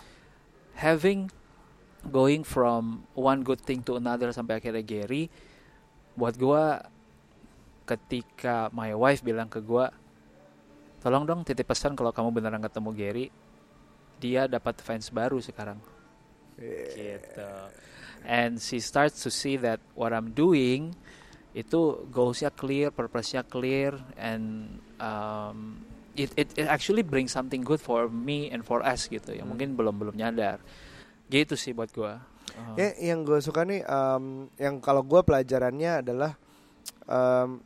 having Going from one good thing to another Sampai akhirnya Gary Buat gua Ketika my wife bilang ke gua tolong dong titip pesan kalau kamu beneran ketemu Gary dia dapat fans baru sekarang. Gitu and she starts to see that what I'm doing itu goalsnya clear, purpose-nya clear, and um, it, it it actually brings something good for me and for us gitu. Yang mungkin belum belum nyadar. Gitu sih buat gua. Uh, Ya, yang gue suka nih, em, yang kalau gue pelajarannya adalah em,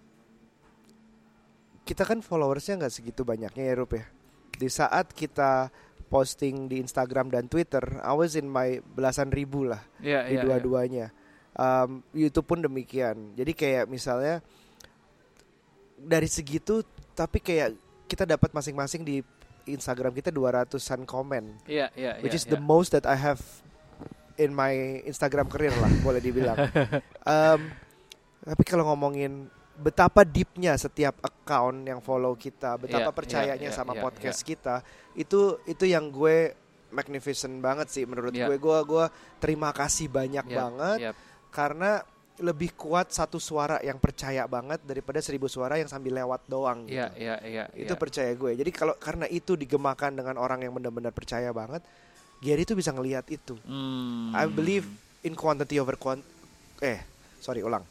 kita kan followersnya nggak segitu banyaknya ya Rup ya. Di saat kita posting di Instagram dan Twitter, I was in my belasan ribu lah Iya, di iya, iya. dua-duanya. Um, YouTube pun demikian. Jadi kayak misalnya dari segitu, tapi kayak kita dapat masing-masing di Instagram kita 200-an komen Iya, iya, which iya, is the iya. most that I have in my Instagram career lah boleh dibilang. Um, tapi kalau ngomongin betapa deepnya setiap account yang follow kita, betapa Iya, percayanya iya, sama iya, podcast kita, itu itu yang gue magnificent banget sih menurut Iya. gue. Gue gue terima kasih banyak Yap, banget yap. karena lebih kuat satu suara yang percaya banget daripada seribu suara yang sambil lewat doang. gitu Iya, iya, iya. itu iya. percaya gue jadi kalau karena itu digemakan dengan orang yang benar-benar percaya banget Gary tuh bisa ngelihat itu Hmm. I believe in quantity over quant eh sorry ulang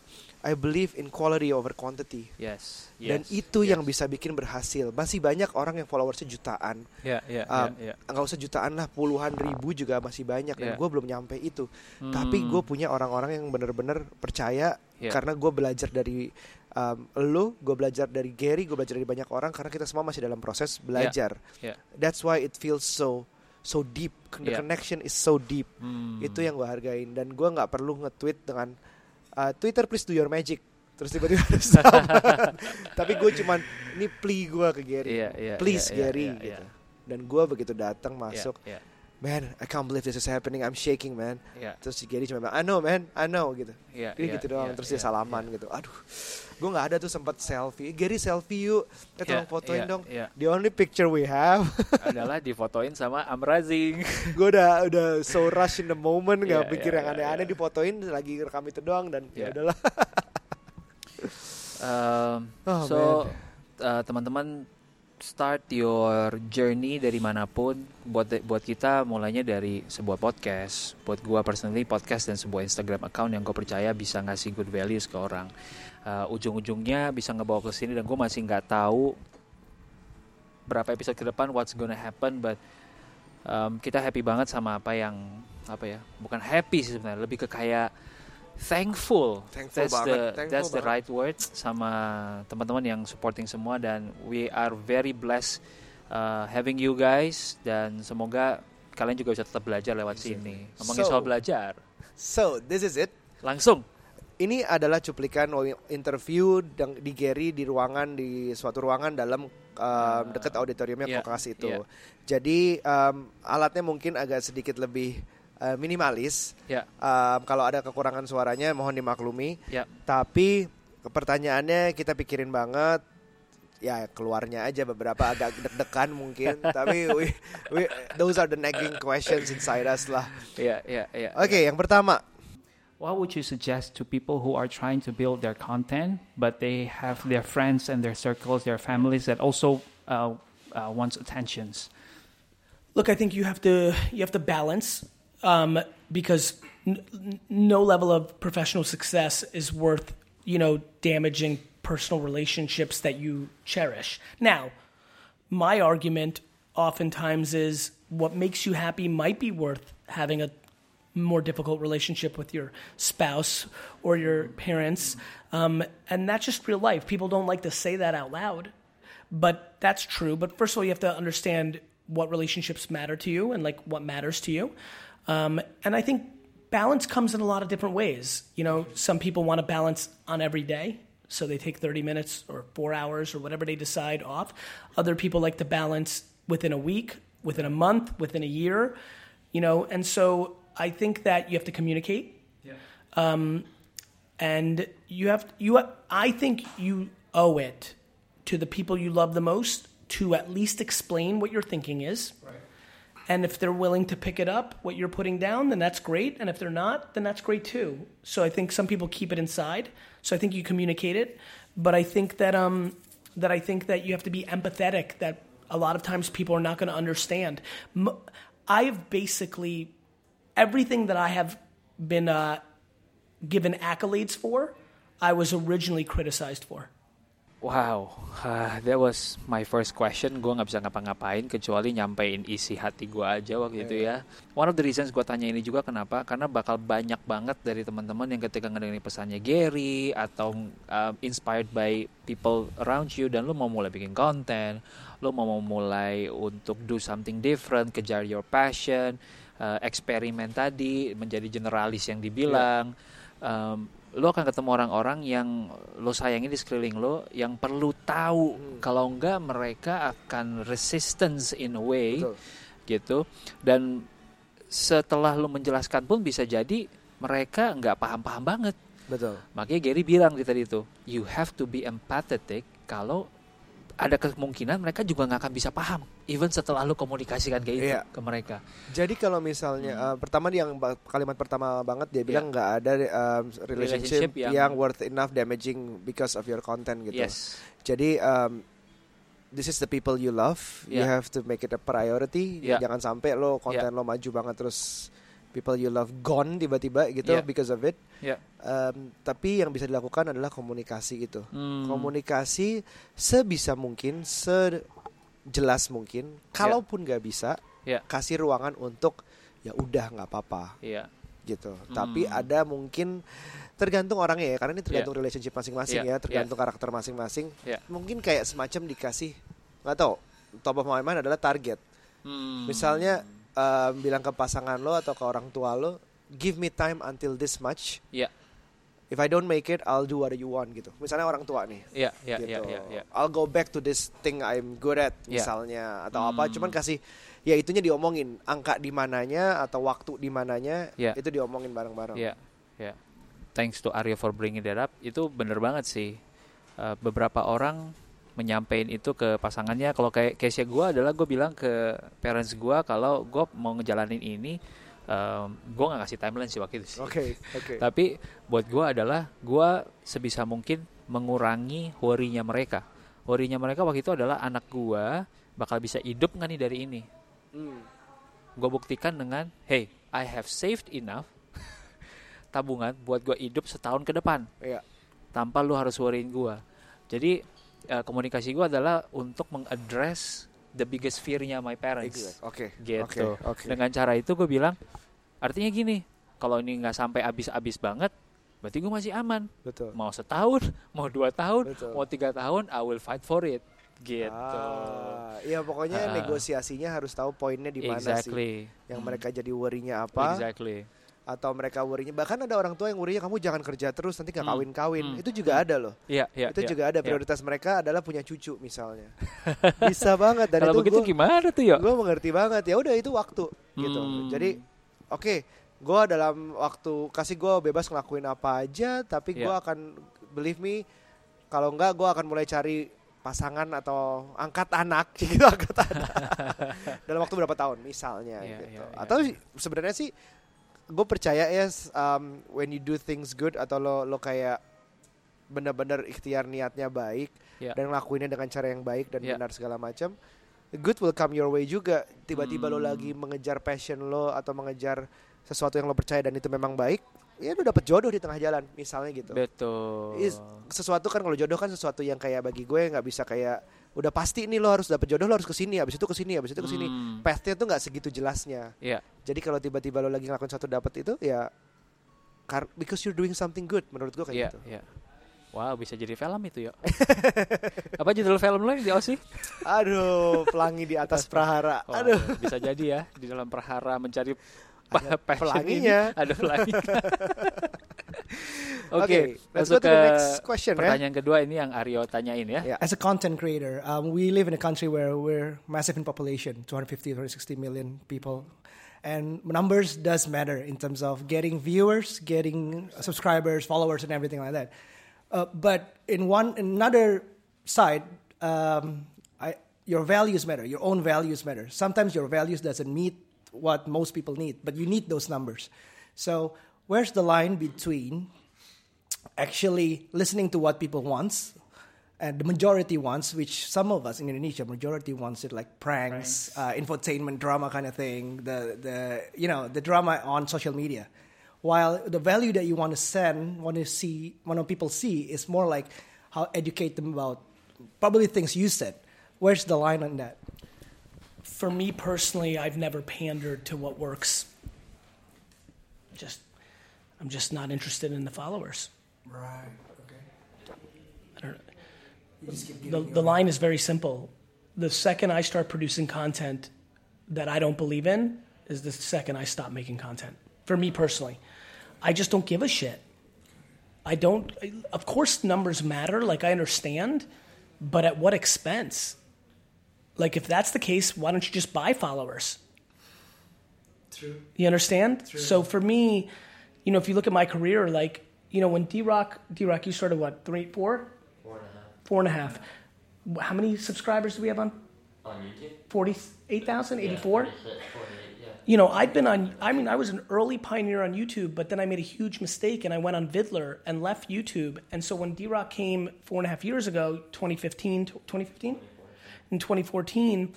I believe in quality over quantity Yes, dan yes, itu yang yes. bisa bikin berhasil masih banyak orang yang followersnya jutaan Iya, iya, Um, iya, iya. nggak usah jutaan lah puluhan ribu juga masih banyak dan Iya. gue belum nyampe itu tapi Hmm. gue punya orang-orang yang benar-benar percaya Iya. karena gue belajar dari um, lo, gue belajar dari Gary, gue belajar dari banyak orang karena kita semua masih dalam proses belajar. Iya. That's why it feels so so deep. The Iya. connection is so deep. Hmm. Itu yang gue hargain dan gue nggak perlu nge-tweet dengan uh, Twitter please do your magic. Terus tiba-tiba. Tapi gue cuman ini plea gue ke Gary. Iya, iya, please iya, iya, Gary iya, gitu. iya. Dan gue begitu datang masuk, iya, man, I can't believe this is happening. I'm shaking, man. iya. Terus si Gary cuma bilang, I know man, I know gitu. Dia iya, gitu doang, iya, terus dia iya, salaman iya. gitu. Aduh, gue nggak ada tuh sempat selfie. Gary selfie yuk, kita Iya, fotoin iya, dong. iya. The only picture we have, adalah difotoin sama Amrazing. gue udah udah so rush in the moment, nggak Iya, pikir iya, yang iya, aneh-aneh iya. difotoin, lagi rekam itu doang dan ya Iya. udahlah. Um, Oh, so uh, teman-teman start your journey dari mana pun. Buat buat kita mulainya dari sebuah podcast. Buat gua personally podcast dan sebuah Instagram account yang gue percaya bisa ngasih good values ke orang. Uh, ujung-ujungnya bisa ngebawa ke sini dan gue masih nggak tahu berapa episode ke depan what's gonna happen, but um, kita happy banget sama apa yang apa ya? Bukan happy sih sebenarnya, lebih ke kayak thankful. Thankful that's banget, the thankful that's the banget. right word sama teman-teman yang supporting semua dan we are very blessed uh, having you guys dan semoga kalian juga bisa tetap belajar lewat sini. Ngomongin So- soal belajar, So this is it. langsung. Ini adalah cuplikan interview di Gary di ruangan di suatu ruangan dalam um, dekat auditoriumnya iya, Kokas itu. iya. Jadi um, alatnya mungkin agak sedikit lebih uh, minimalis. Ya, Um, kalau ada kekurangan suaranya mohon dimaklumi. ya, Tapi pertanyaannya kita pikirin banget. Ya keluarnya aja beberapa agak deg-degan mungkin. Tapi we, we, those are the nagging questions inside us lah. ya, ya, ya. Oke, yang pertama. What would you suggest to people who are trying to build their content, but they have their friends and their circles, their families that also uh, uh, wants attentions? Look, I think you have to you have to balance um, because n- no level of professional success is worth you know damaging personal relationships that you cherish. Now, my argument oftentimes is what makes you happy might be worth having a more difficult relationship with your spouse or your parents, um, and that's just real life. People don't like to say that out loud but that's true. But first of all, you have to understand what relationships matter to you and like what matters to you. Um, and I think balance comes in a lot of different ways. You know, some people want to balance on every day. So they take 30 minutes or four hours or whatever they decide off. Other people like to balance within a week, within a month, within a year, you know, and so I think that you have to communicate. And you have you i think you owe it to the people you love the most to at least explain what your thinking is. And if they're willing to pick it up what you're putting down then that's great. And if they're not then that's great too. So i think some people keep it inside. So i think you communicate it. But i think that um that I think that you have to be empathetic. That a lot of times people are not going to understand. I've basically everything that I have been uh, given accolades for, I was originally criticized for. Wow, ah, that was my first question. Gue nggak bisa ngapa-ngapain kecuali nyampein isi hati gue aja waktu itu ya. One of the reasons gue tanya ini juga kenapa? Karena bakal banyak banget dari teman-teman yang ketika ngedengerin pesannya Gary atau um, inspired by people around you dan lu mau mulai bikin konten, lu mau mulai untuk do something different, kejar your passion, uh, eksperimen tadi menjadi generalis yang dibilang. Um, lo akan ketemu orang-orang yang lo sayangi di sekeliling lo yang perlu tahu kalau enggak mereka akan resistance in a way Betul. gitu dan setelah lo menjelaskan pun bisa jadi mereka nggak paham-paham banget Betul. makanya Gary bilang di tadi itu you have to be empathetic kalau ada kemungkinan mereka juga nggak akan bisa paham even setelah lo komunikasikan kayak itu Iya. ke mereka Jadi kalau misalnya uh, pertama yang kalimat pertama banget dia bilang nggak ada um, relationship, Hmm. Relationship yang, yang- worth enough damaging because of your content gitu. yes Jadi um, this is the people you love. You Yeah. have to make it a priority. Yeah. Jangan sampai lo konten lo maju banget terus people you love gone tiba-tiba gitu Yeah. because of it. ya Um, tapi yang bisa dilakukan adalah komunikasi itu. Hmm. Komunikasi sebisa mungkin, sejelas mungkin. Kalaupun nggak bisa, Ya. kasih ruangan untuk ya udah nggak apa-apa iya gitu. Hmm. Tapi ada mungkin tergantung orangnya ya, karena ini tergantung relationship masing-masing Yeah, ya, tergantung karakter masing-masing. Yeah. Mungkin kayak semacam dikasih nggak tahu. Top of my mind adalah target. Hmm. Misalnya um, bilang ke pasangan lo atau ke orang tua lo, give me time until this much. Iya. If I don't make it, I'll do what you want gitu. Misalnya orang tua nih. Iya, iya, gitu. iya, iya, iya. I'll go back to this thing I'm good at Yeah. misalnya atau apa. Hmm. Cuman kasih ya itunya diomongin angka di mananya atau waktu di mananya Yeah. itu diomongin bareng-bareng. Iya, iya. Thanks to Aryo for bringing that up. Itu bener banget sih. Uh, beberapa orang menyampaikan itu ke pasangannya. Kalau kayak case gue adalah gue bilang ke parents gue kalau gue mau ngejalanin ini, um, gue nggak kasih timeline sih waktu itu sih. Oke, oke. Tapi buat gue adalah gue sebisa mungkin mengurangi worry-nya mereka. Worry-nya mereka waktu itu adalah anak gue bakal bisa hidup nggak nih dari ini. Hmm. gue buktikan dengan hey I have saved enough tabungan buat gue hidup setahun ke depan Iya. tanpa lu harus worryin gue jadi eh, komunikasi gue adalah untuk mengaddress the biggest fear-nya my parents. Oke. gitu Oke. Oke. dengan cara itu gue bilang artinya gini kalau ini nggak sampai habis-habis banget berarti gue masih aman Betul. mau setahun mau dua tahun Betul. mau tiga tahun I will fight for it gitu Ah, iya pokoknya Ah. negosiasinya harus tahu poinnya di mana sih. exactly Yang Hmm. mereka jadi worry-nya apa exactly atau mereka worry-nya bahkan ada orang tua yang worry-nya kamu jangan kerja terus nanti nggak Hmm. kawin-kawin. Hmm. Itu juga ada loh. Iya, iya, itu iya, juga ada iya. prioritas mereka adalah punya cucu misalnya. Bisa banget dan Kalau itu begitu gua- gimana tuh ya? gue mengerti banget ya udah itu waktu gitu Hmm. jadi oke gue dalam waktu kasih gue bebas ngelakuin apa aja tapi gue Ya. akan believe me kalau enggak gue akan mulai cari pasangan atau angkat anak gitu angkat anak dalam waktu berapa tahun misalnya Ya, gitu ya, ya, atau ya. sebenarnya sih gue percaya ya um, when you do things good atau lo lo kayak bener-bener ikhtiar niatnya baik Ya. dan ngelakuinnya dengan cara yang baik dan Ya. benar segala macam good will come your way juga tiba-tiba lo Hmm. lagi mengejar passion lo atau mengejar sesuatu yang lo percaya dan itu memang baik ya lo dapet jodoh di tengah jalan misalnya gitu Betul. Is- sesuatu kan kalau jodoh kan sesuatu yang kayak bagi gue nggak bisa kayak udah pasti nih lo harus dapet jodoh lo harus ke sini habis itu ke sini habis itu ke sini Hmm. pathnya tuh nggak segitu jelasnya Iya. jadi kalau tiba-tiba lo lagi ngelakuin satu dapet itu ya kar- because you're doing something good menurut gue kayak Iya, gitu iya. Wow, bisa jadi film itu ya. Apa judul film lo yang di Aussie? aduh pelangi di atas prahara aduh bisa jadi ya di dalam perhara mencari Ada pelanginya. ini. Ada pelangi. Oke, Oke, let's masuk go to ke the next question, ya. pertanyaan kedua ini yang Aryo tanyain ya. Yeah. As a content creator, um, we live in a country where we're massive in population 250, 260 million people. And numbers does matter in terms of getting viewers, getting subscribers, followers, and everything like that. Uh, but in one another side, um, I, your values matter. Your own values matter. Sometimes your values doesn't meet what most people need, but you need those numbers. So where's the line between actually listening to what people wants and the majority wants, which some of us in Indonesia, majority wants it like pranks, Uh, infotainment, drama kind of thing. The the you know the drama on social media, while the value that you want to send, want to see, want to people see is more like how educate them about probably things you said. Where's the line on that? For me personally, I've never pandered to what works. Just, I'm just not interested in the followers. Right. I don't, the, the line is very simple. The second I start producing content that I don't believe in is the second I stop making content. For me personally, I just don't give a shit. I don't, of course, numbers matter, like I understand, but at what expense? Like, if that's the case, why don't you just buy followers? True. You understand? So for me, you know, if you look at my career, like, you know, when D Rock, D Rock, you started what, three, four? Four and a half. Four and a half. Wh- How many subscribers do we have on? On YouTube? 48,000, 84? 46, 48, yeah. You know, I've been on, I mean, I was an early pioneer on YouTube, but then I made a huge mistake and I went on Vidler and left YouTube. And so when D Rock came four and a half years ago, 2015, 2015? In 2014,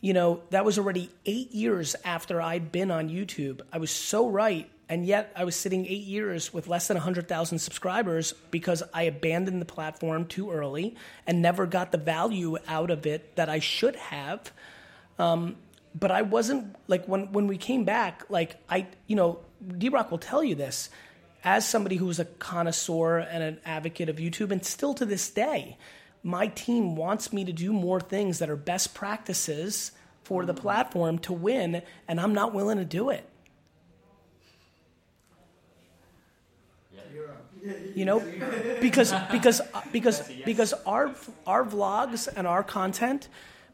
you know, that was already eight years after I'd been on YouTube. I was so right. And yet I was sitting eight years with less than 100,000 subscribers because I abandoned the platform too early and never got the value out of it that I should have Um, but I wasn't like when when we came back, like I, you know, D Rock will tell you this as somebody who was a connoisseur and an advocate of YouTube, and still to this day, my team wants me to do more things that are best practices for the platform to win, and I'm not willing to do it. You know, because because because because our our vlogs and our content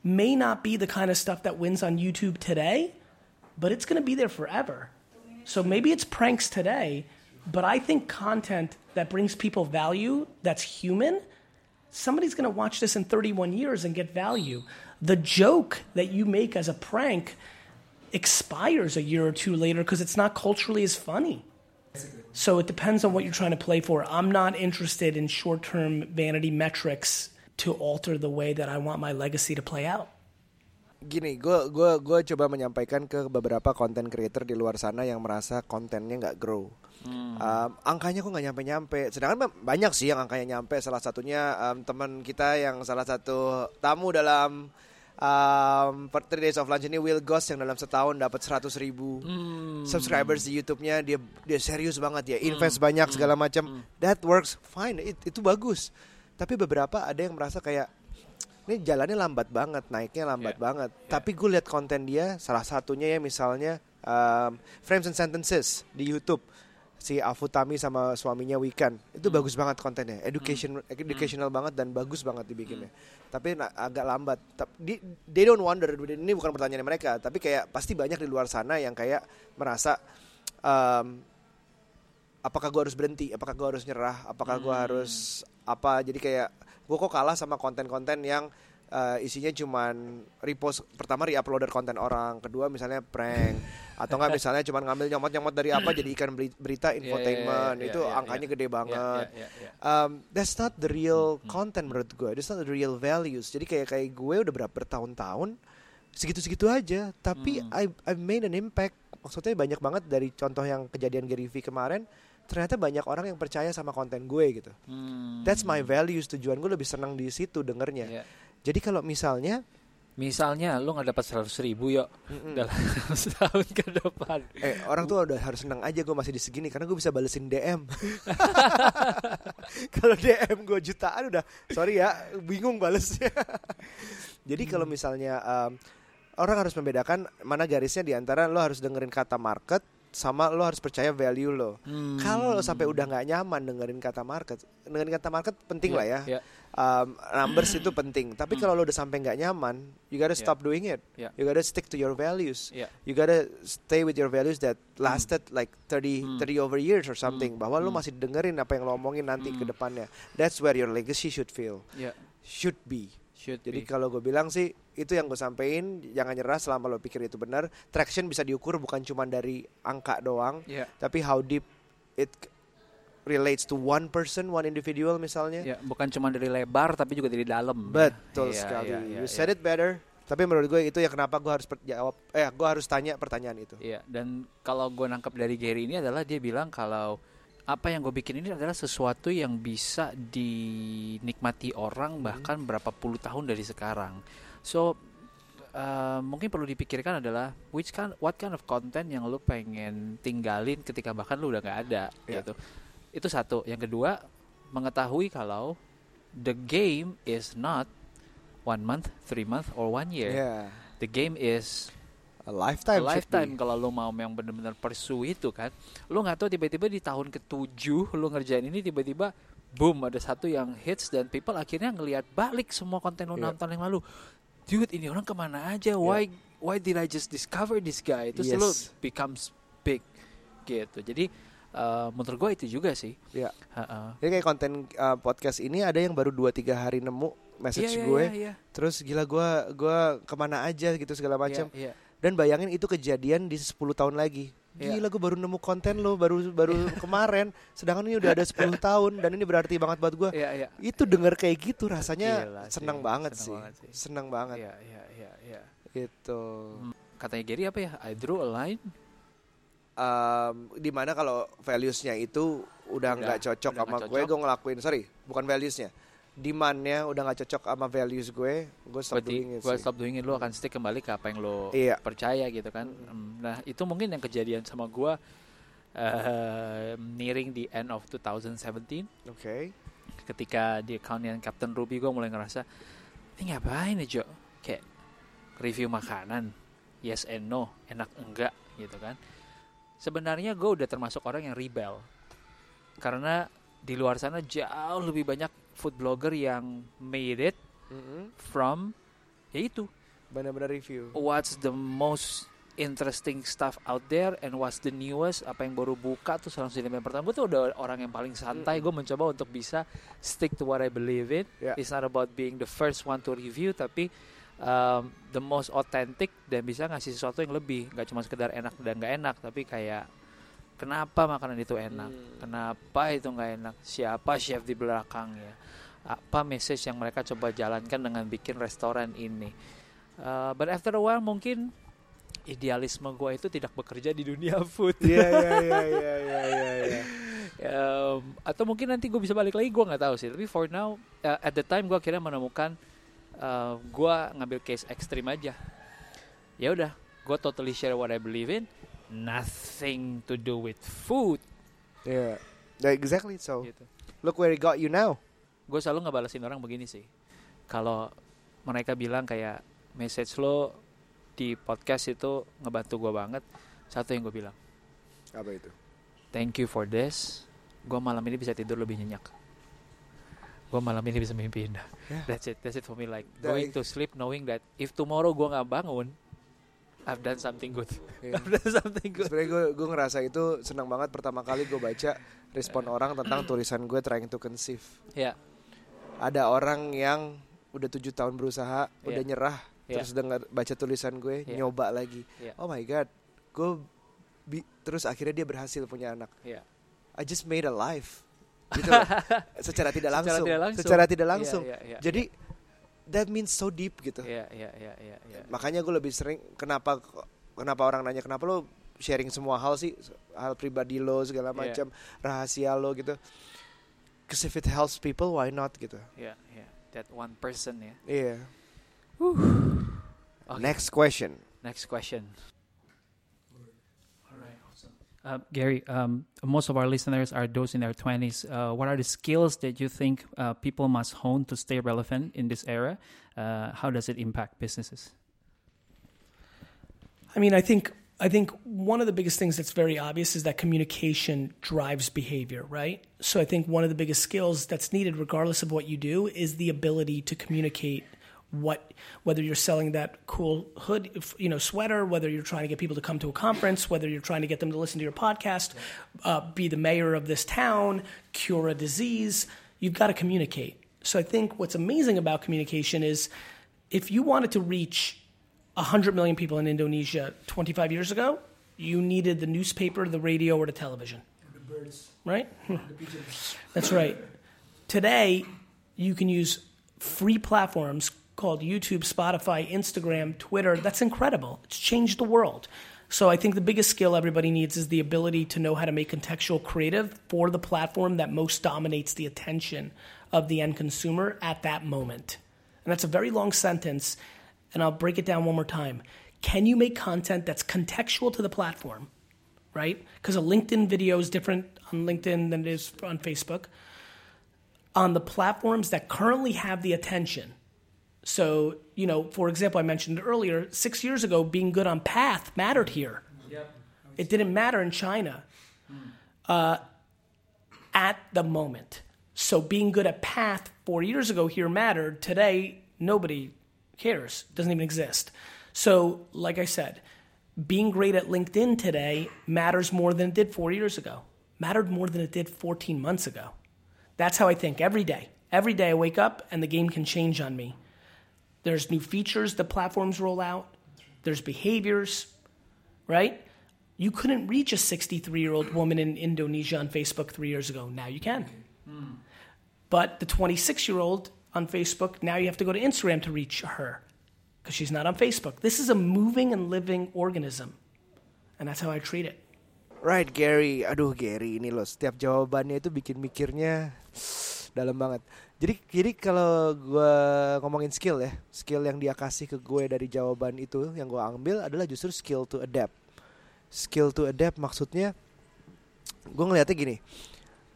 may not be the kind of stuff that wins on YouTube today, but it's going to be there forever. So maybe it's pranks today, but I think content that brings people value, that's human, somebody's going to watch this in 31 years and get value. The joke that you make as a prank expires a year or two later because it's not culturally as funny. So it depends on what you're trying to play for. I'm not interested in short term vanity metrics to alter the way that I want my legacy to play out. Gini, gue gua gua coba menyampaikan ke beberapa content creator di luar sana yang merasa kontennya nggak grow. Um, angkanya kok nggak nyampe-nyampe. Sedangkan ba- banyak sih yang angkanya nyampe. Salah satunya um, teman kita yang salah satu tamu dalam um, per- Three Days of Lunch ini Will Goss yang dalam setahun dapat 100 ribu subscribers di YouTube-nya. Dia dia serius banget ya, invest banyak segala macam. That works fine. It- itu bagus. Tapi beberapa ada yang merasa kayak ini jalannya lambat banget, naiknya lambat Yeah. banget. Tapi gue lihat konten dia, salah satunya ya misalnya um, Frames and Sentences di YouTube. Si Afutami sama suaminya Wikan itu bagus banget kontennya, education educational banget dan bagus banget dibikinnya. Tapi na- agak lambat. They don't wonder ini bukan pertanyaan mereka, tapi kayak pasti banyak di luar sana yang kayak merasa um, apakah gue harus berhenti, apakah gue harus nyerah, apakah gue harus apa? Jadi kayak gue kok kalah sama konten-konten yang uh, isinya cuman repost pertama reuploader konten orang, kedua misalnya prank atau enggak misalnya cuman ngambil nyomot-nyomot dari apa jadi ikan beri- berita infotainment iya, itu iya, angkanya iya. gede banget. Yeah, yeah, yeah, Um, that's not the real content menurut gue. That's not the real values. Jadi kayak kayak gue udah berapa bertahun-tahun segitu-segitu aja, tapi I I made an impact. Maksudnya banyak banget dari contoh yang kejadian Gary V kemarin, ternyata banyak orang yang percaya sama konten gue gitu. Hmm. That's my values. Tujuan gue lebih senang di situ dengernya. Iya. Jadi kalau misalnya Misalnya lu nggak dapat 100 ribu yuk dalam setahun ke depan. Eh orang tuh udah harus senang aja gue masih di segini karena gue bisa balesin DM. kalau DM gue jutaan udah sorry ya bingung balesnya. Jadi kalau misalnya um, orang harus membedakan mana garisnya di antara lo harus dengerin kata market sama lo harus percaya value lo. Kalau lo sampai udah nggak nyaman dengerin kata market, dengerin kata market penting Iya, lah ya. iya. Um, numbers itu penting. Tapi kalau lo udah sampai nggak nyaman, you gotta stop doing it. Iya. You gotta stick to your values. Iya. You gotta stay with your values that lasted like 30 30 over years or something. Bahwa lo masih dengerin apa yang lo omongin nanti ke depannya. That's where your legacy should feel. Ya, Should be. should Jadi kalau gue bilang sih itu yang gue sampein jangan nyerah selama lo pikir itu benar. Traction bisa diukur bukan cuma dari angka doang, Ya. tapi how deep it relates to one person, one individual misalnya. Ya, bukan cuma dari lebar tapi juga dari dalam. Betul Iya, sekali. iya, iya, you iya. said it better. Tapi menurut gue itu ya kenapa gue harus jawab eh gue harus tanya pertanyaan itu. Iya, dan kalau gue nangkap dari Gary ini adalah dia bilang kalau apa yang gue bikin ini adalah sesuatu yang bisa dinikmati orang bahkan berapa puluh tahun dari sekarang. So uh, mungkin perlu dipikirkan adalah which kind, what kind of content yang lu pengen tinggalin ketika bahkan lu udah nggak ada Iya. gitu. Itu satu. Yang kedua mengetahui kalau the game is not one month, three month, or one year. Yeah. The game is A lifetime. a lifetime kalau lo mau yang benar-benar pursue itu kan lo nggak tahu tiba-tiba di tahun ketujuh lo ngerjain ini tiba-tiba boom ada satu yang hits dan people akhirnya ngelihat balik semua konten lo Iya. nonton yang lalu dude ini orang ke mana aja why why did I just discover this guy terus Yes. lo becomes big gitu jadi eh, menurut gue itu juga sih Iya. Ha-ha. Jadi kayak konten uh, podcast ini ada yang baru 2-3 hari nemu message Iya, iya, gue. iya, iya. Terus gila gue gua ke mana aja gitu segala macam. Iya, iya. Dan bayangin itu kejadian di 10 tahun lagi. Iya. Gila gue baru nemu konten lo baru baru kemarin. Sedangkan ini udah ada 10 tahun dan ini berarti banget buat gue. Iya, iya. Itu denger kayak gitu rasanya Gila sih, senang banget senang sih. banget sih. Senang banget. Iya, iya, iya, iya. Gitu. Katanya Gary apa ya? I drew a line. Um, di mana kalau values-nya itu udah nggak cocok udah sama gue, gue ngelakuin. Sorry, bukan values-nya. Demand-nya udah nggak cocok sama values gue, gue stop Berarti doing it gue stop doing it, lo akan stick kembali ke apa yang lo Iya. percaya gitu kan. Hmm, Nah itu mungkin yang kejadian sama gue eh, nearing the end of 2017 Oke. ketika di account yang Captain Ruby gue mulai ngerasa ini ngapain ya Jo? Kayak review makanan, yes and no, enak enggak gitu kan. Sebenarnya gue udah termasuk orang yang rebel karena di luar sana jauh lebih banyak food blogger yang made it Mm-mm. from ya itu. Benar-benar review. what's the most interesting stuff out there and what's the newest? Apa yang baru buka tuh langsung yang pertama? Gue tuh udah orang yang paling santai. Gue mencoba untuk bisa stick to what I believe in. Yeah. it's not about being the first one to review tapi um, the most authentic dan bisa ngasih sesuatu yang lebih. Nggak cuma sekedar enak dan nggak enak tapi kayak kenapa makanan itu enak? Hmm. kenapa itu nggak enak? Siapa chef di belakangnya? Apa message yang mereka coba jalankan dengan bikin restoran ini? Uh, but after a while mungkin idealisme gue itu tidak bekerja di dunia food. Iya iya iya iya iya iya. iya. Um, atau mungkin nanti gue bisa balik lagi gue nggak tahu sih. Tapi for now uh, at the time gue akhirnya menemukan uh, gue ngambil case ekstrim aja. Ya udah gue totally share what I believe in nothing to do with food. Yeah, exactly so. gitu Look where it got you now. gue selalu ngebalesin orang begini sih kalau mereka bilang kayak message lo di podcast itu ngebantu gue banget satu yang gue bilang Apa itu? thank you for this gue malam ini bisa tidur lebih nyenyak gue malam ini bisa mimpi indah Yeah. that's it that's it for me like going to sleep knowing that if tomorrow gue nggak bangun I've done something good Iya. I've done something good Sebenarnya gue gue ngerasa itu senang banget pertama kali gue baca respon orang tentang tulisan gue trying to conceive. ya Ada orang yang udah tujuh tahun berusaha, Iya. udah nyerah, Iya. terus dengar baca tulisan gue, Iya. nyoba lagi. Iya. Oh my god, gue bi- terus akhirnya dia berhasil punya anak. ya I just made a life. Gitu loh. Secara tidak Secara langsung. tidak langsung. Secara tidak Iya, langsung. iya, iya, Jadi that means so deep gitu. ya ya ya ya ya Makanya gue lebih sering kenapa kenapa orang nanya kenapa lo sharing semua hal sih hal pribadi lo segala Iya. macam rahasia lo gitu. Cause if it helps people, why not gitu. ya ya that one person ya Iya. Oke. Next question. next question Uh, Gary, um, most of our listeners are those in their 20s. Uh, what are the skills that you think uh, people must hone to stay relevant in this era? Uh, how does it impact businesses? I mean, I think I think one of the biggest things that's very obvious is that communication drives behavior, right? So I think one of the biggest skills that's needed, regardless of what you do, is the ability to communicate what whether you're selling that cool hood you know sweater whether you're trying to get people to come to a conference whether you're trying to get them to listen to your podcast uh, be the mayor of this town cure a disease you've got to communicate so i think what's amazing about communication is if you wanted to reach 100 million people in Indonesia 25 years ago, you needed the newspaper, the radio, or the television. The birds. Right? That's right. Today, you can use free platforms called YouTube, Spotify, Instagram, Twitter. That's incredible. It's changed the world. So I think the biggest skill everybody needs is the ability to know how to make contextual creative for the platform that most dominates the attention of the end consumer at that moment. And that's a very long sentence, and I'll break it down one more time. Can you make content that's contextual to the platform, right? Because a LinkedIn video is different on LinkedIn than it is on Facebook. On the platforms that currently have the attention, so, you know, for example, I mentioned earlier, six years ago, being good on Path mattered here. Yep. It didn't matter in China uh, at the moment. So, being good at Path four years ago here mattered. Today, nobody cares, doesn't even exist. So, like I said, being great at LinkedIn today matters more than it did four years ago, mattered more than it did 14 months ago. That's how I think every day. Every day I wake up and the game can change on me. There's new features the platforms roll out. There's behaviors, right? You couldn't reach a 63 year old woman in Indonesia on Facebook three years ago. Now you can. But the 26 year old on Facebook, now you have to go to Instagram to reach her because she's not on Facebook. This is a moving and living organism. And that's how I treat it. Right Gary, aduh Gary ini loh setiap jawabannya itu bikin mikirnya dalam banget. Jadi jadi kalau gue ngomongin skill ya, skill yang dia kasih ke gue dari jawaban itu yang gue ambil adalah justru skill to adapt. Skill to adapt maksudnya gue ngeliatnya gini,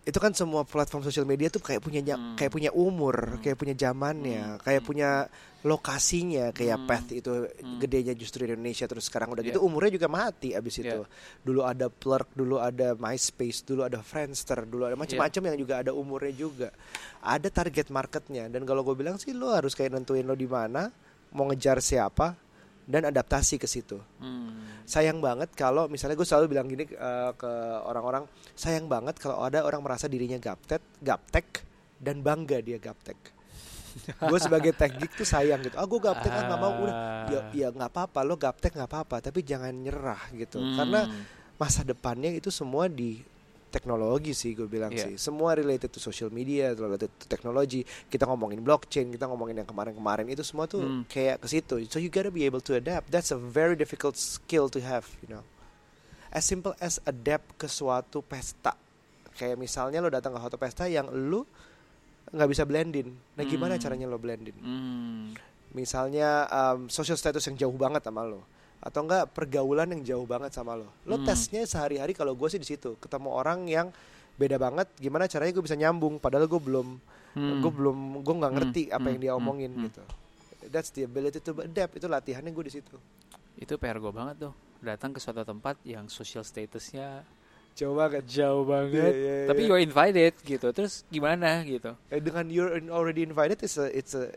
itu kan semua platform sosial media tuh kayak punya ja- kayak punya umur, kayak punya zamannya, kayak punya lokasinya, kayak Path itu gedenya justru di Indonesia terus sekarang udah gitu umurnya juga mati abis itu. Dulu ada Plurk, dulu ada MySpace, dulu ada Friendster, dulu ada macam-macam yang juga ada umurnya juga. Ada target marketnya dan kalau gue bilang sih lo harus kayak nentuin lo di mana, mau ngejar siapa dan adaptasi ke situ. Sayang banget kalau misalnya gue selalu bilang gini uh, ke orang-orang, sayang banget kalau ada orang merasa dirinya gaptek, gaptek dan bangga dia gaptek. gue sebagai tech geek tuh sayang gitu. Ah gue gaptek ah nggak mau udah. Ya ya nggak apa-apa lo gaptek nggak apa-apa, tapi jangan nyerah gitu. Karena masa depannya itu semua di teknologi sih gue bilang Iya. sih. Semua related to social media, related to teknologi. Kita ngomongin blockchain, kita ngomongin yang kemarin-kemarin itu semua tuh Hmm. kayak ke situ. So you gotta be able to adapt. That's a very difficult skill to have, you know. As simple as adapt ke suatu pesta. Kayak misalnya lo datang ke suatu pesta yang lu nggak bisa blendin. Nah gimana Hmm. caranya lo blendin? Hmm. Misalnya um, social status yang jauh banget sama lo atau enggak pergaulan yang jauh banget sama lo. Lo Hmm. tesnya sehari-hari kalau gue sih di situ ketemu orang yang beda banget. Gimana caranya gue bisa nyambung? Padahal gue belum, Hmm. gue belum, gue nggak Hmm. ngerti apa Hmm. yang dia Hmm. omongin Hmm. gitu. That's the ability to adapt. Itu latihannya gue di situ. Itu PR gue banget tuh. Datang ke suatu tempat yang social statusnya Jauh banget. jauh banget. Iya, iya, Tapi you're invited gitu. Terus gimana gitu? Eh, dengan you're already invited, it's a, it's a,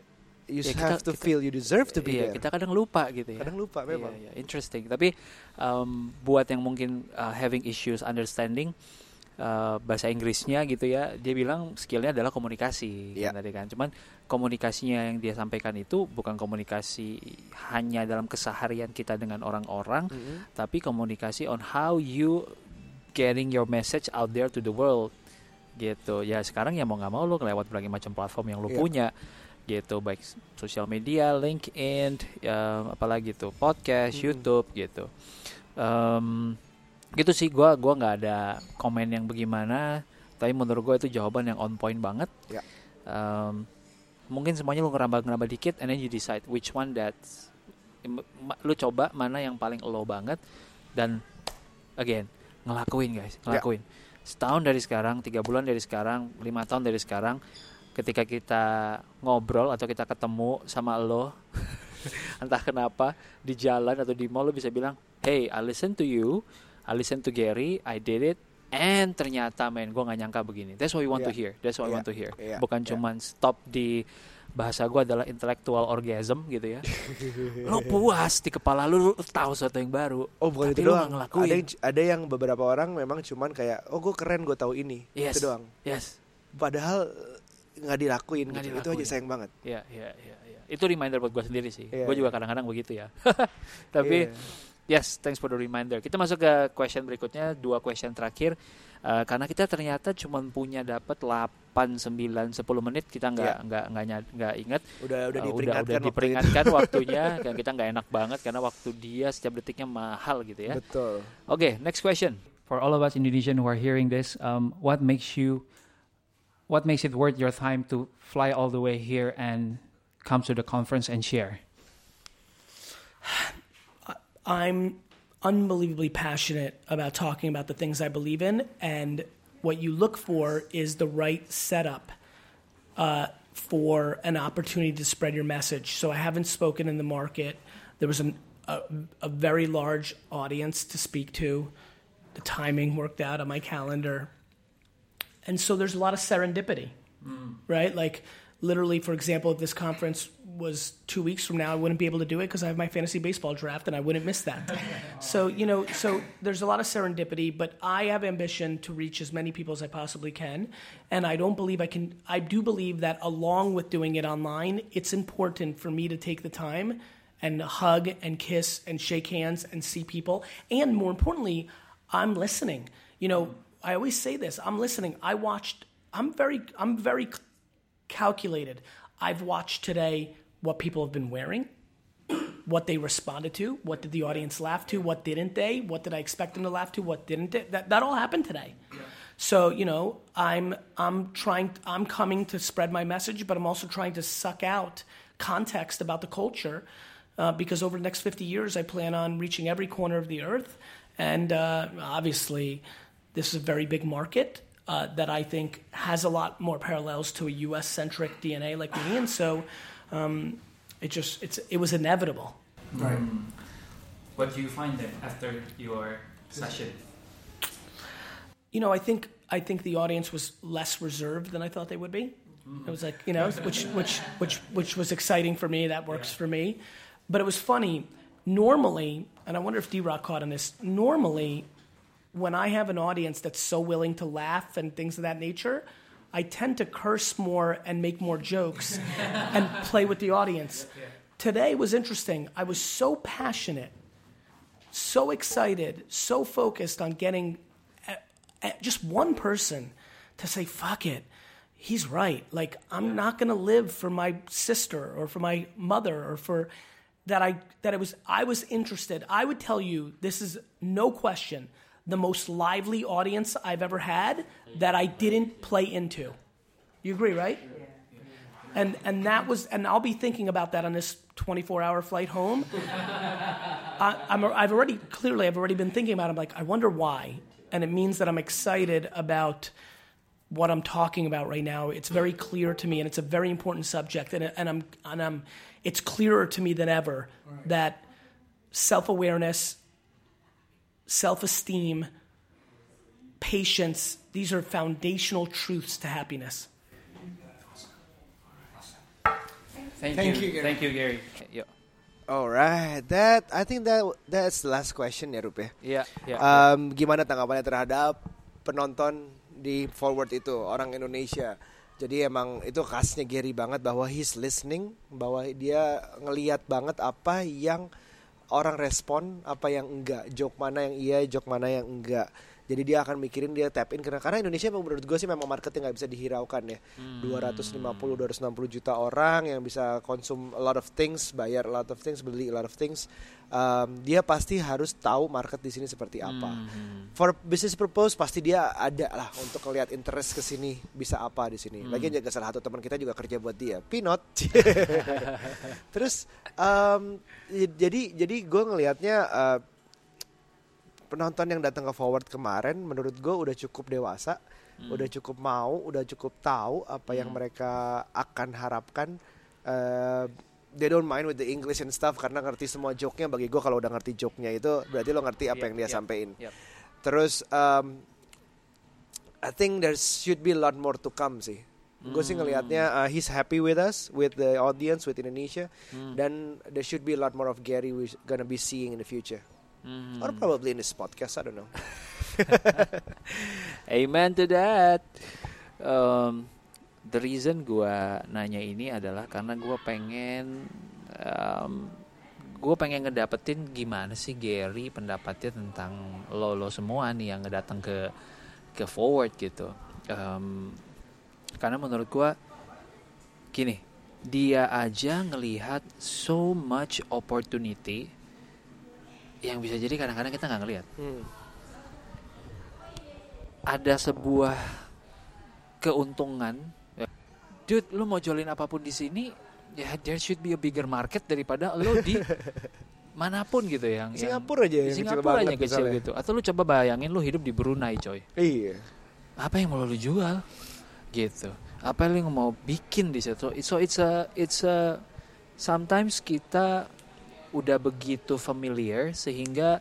you Ya, kita- have to kita- feel you deserve to be Iya, there. kita kadang lupa gitu ya. Kadang lupa Iya, memang. iya, interesting. Tapi um, buat yang mungkin uh, having issues understanding uh, bahasa Inggrisnya gitu ya, dia bilang skillnya adalah komunikasi Iya. kan tadi kan. Cuman komunikasinya yang dia sampaikan itu bukan komunikasi hanya dalam keseharian kita dengan orang-orang, Mhm. tapi komunikasi on how you getting your message out there to the world gitu ya sekarang ya mau nggak mau lo lewat berbagai macam platform yang lo Iya. punya gitu baik sosial media LinkedIn ya, apalagi tuh podcast Mm-mm. YouTube gitu Em, gitu sih gua gua nggak ada komen yang bagaimana tapi menurut gue itu jawaban yang on point banget Ya. Em, mungkin semuanya lu ngerambah-ngerambah dikit and then you decide which one that lu coba mana yang paling lo banget dan again ngelakuin guys ngelakuin setahun dari sekarang tiga bulan dari sekarang lima tahun dari sekarang ketika kita ngobrol atau kita ketemu sama lo entah kenapa di jalan atau di mall lo bisa bilang hey I listen to you I listen to Gary I did it and ternyata men gue nggak nyangka begini that's what we want to Yeah. hear that's what we Yeah. want to hear Yeah. bukan Yeah. cuman stop di bahasa gue adalah intellectual orgasm gitu ya lo puas di kepala lu, lu tahu sesuatu yang baru Oh bukan Tapi itu doang. ngelakuin. Ada yang, ada yang beberapa orang memang cuman kayak oh gue keren gue tahu ini. Yes. Itu doang. yes Padahal nggak dilakuin Nggak gitu. Itu dilakuin. aja sayang banget. ya ya ya ya itu reminder buat gue sendiri sih Iya, gue juga iya. kadang-kadang begitu ya tapi Iya. Yes, thanks for the reminder. Kita masuk ke question berikutnya, dua question terakhir. Uh, karena kita ternyata cuma punya dapat 8 9 10 menit kita nggak Iya. nggak nggak nggak ingat Udah udah Uh, diperingatkan udah waktu itu. diperingatkan waktunya dan kita nggak enak banget karena waktu dia setiap detiknya mahal gitu ya. Betul. Oke, next question. For all of us Indonesian who are hearing this, um, what makes you, what makes it worth your time to fly all the way here and come to the conference and share? I'm unbelievably passionate about talking about the things I believe in, and what you look for is the right setup uh, for an opportunity to spread your message. So I haven't spoken in the market. There was an, a, a very large audience to speak to. The timing worked out on my calendar. And so there's a lot of serendipity, right? Like, literally, for example, if this conference was two weeks from now, I wouldn't be able to do it because I have my fantasy baseball draft and I wouldn't miss that. so, you know, so there's a lot of serendipity, but I have ambition to reach as many people as I possibly can. And I don't believe I can, I do believe that along with doing it online, it's important for me to take the time and hug and kiss and shake hands and see people. And more importantly, I'm listening. You know, I always say this. I'm listening. I watched. I'm very. I'm very calculated. I've watched today what people have been wearing, what they responded to, what did the audience laugh to, what didn't they, what did I expect them to laugh to, what didn't they? That that all happened today. So you know, I'm I'm trying. I'm coming to spread my message, but I'm also trying to suck out context about the culture. Uh, because over the next 50 years, I plan on reaching every corner of the earth. And uh, obviously, this is a very big market uh, that I think has a lot more parallels to a US centric DNA like me. And so um, it just, it's, it was inevitable. Right. What do you find then after your session? You know, I think, I think the audience was less reserved than I thought they would be. It was like, you know, which, which, which, which was exciting for me. That works for me. But it was funny. Normally, and I wonder if D Rock caught on this, normally, when I have an audience that's so willing to laugh and things of that nature, I tend to curse more and make more jokes and play with the audience. Today was interesting. I was so passionate, so excited, so focused on getting just one person to say, fuck it. He's right. Like, I'm not going to live for my sister or for my mother or for that I that it was I was interested. I would tell you this is no question the most lively audience I've ever had that I didn't play into. You agree, right? And and that was and I'll be thinking about that on this 24-hour flight home. I, I'm I've already clearly I've already been thinking about. It. I'm like I wonder why, and it means that I'm excited about what I'm talking about right now. It's very clear to me, and it's a very important subject, and, and I'm and I'm. It's clearer to me than ever that self-awareness, self-esteem, patience. These are foundational truths to happiness. Thank, Thank you. you, Gary. Thank you, Gary. Yo. Alright, that I think that that's the last question ya Rup ya. Iya, iya. Um, gimana tanggapannya terhadap penonton di forward itu orang Indonesia? Jadi emang itu khasnya Gary banget bahwa he's listening, bahwa dia ngeliat banget apa yang orang respon, apa yang enggak, joke mana yang iya, joke mana yang enggak. Jadi dia akan mikirin dia tap in karena karena Indonesia memang menurut gue sih memang marketnya nggak bisa dihiraukan ya. 250 260 juta orang yang bisa konsum a lot of things, bayar a lot of things, beli a lot of things. Um, dia pasti harus tahu market di sini seperti apa. For business purpose pasti dia ada lah untuk ngelihat interest ke sini bisa apa di sini. Lagian juga salah satu teman kita juga kerja buat dia, Pinot. Terus um, jadi jadi gue ngelihatnya uh, penonton yang datang ke forward kemarin menurut gue udah cukup dewasa, udah cukup mau, udah cukup tahu apa yang mereka akan harapkan. Uh, they don't mind with the English and stuff karena ngerti semua joke-nya bagi gue kalau udah ngerti joke-nya itu berarti lo ngerti apa Yep, yang dia yep, sampein. yep. Terus um, I think there should be a lot more to come sih. Gue sih ngelihatnya uh, he's happy with us, with the audience, with Indonesia, dan there should be a lot more of Gary we're gonna be seeing in the future, or probably in this podcast. I don't know. Amen to that. Um, the reason gua nanya ini adalah karena gua pengen um, gue pengen ngedapetin gimana sih Gary pendapatnya tentang lo lo semua nih yang ngedatang ke ke forward gitu. Em, karena menurut gua gini, dia aja ngelihat so much opportunity yang bisa jadi kadang-kadang kita nggak ngelihat. Hmm. Ada sebuah keuntungan. Dude, lu mau jualin apa pun di sini, ya there should be a bigger market daripada lo di mana pun gitu yang yang- Singapura aja di yang kecil Singapura aja banget kecil misalnya. gitu. Atau lu coba bayangin lu hidup di Brunei, coy. Iya. Apa yang mau lu jual? Gitu. Apa yang lu mau bikin di situ? So it's a it's a sometimes kita udah begitu familiar sehingga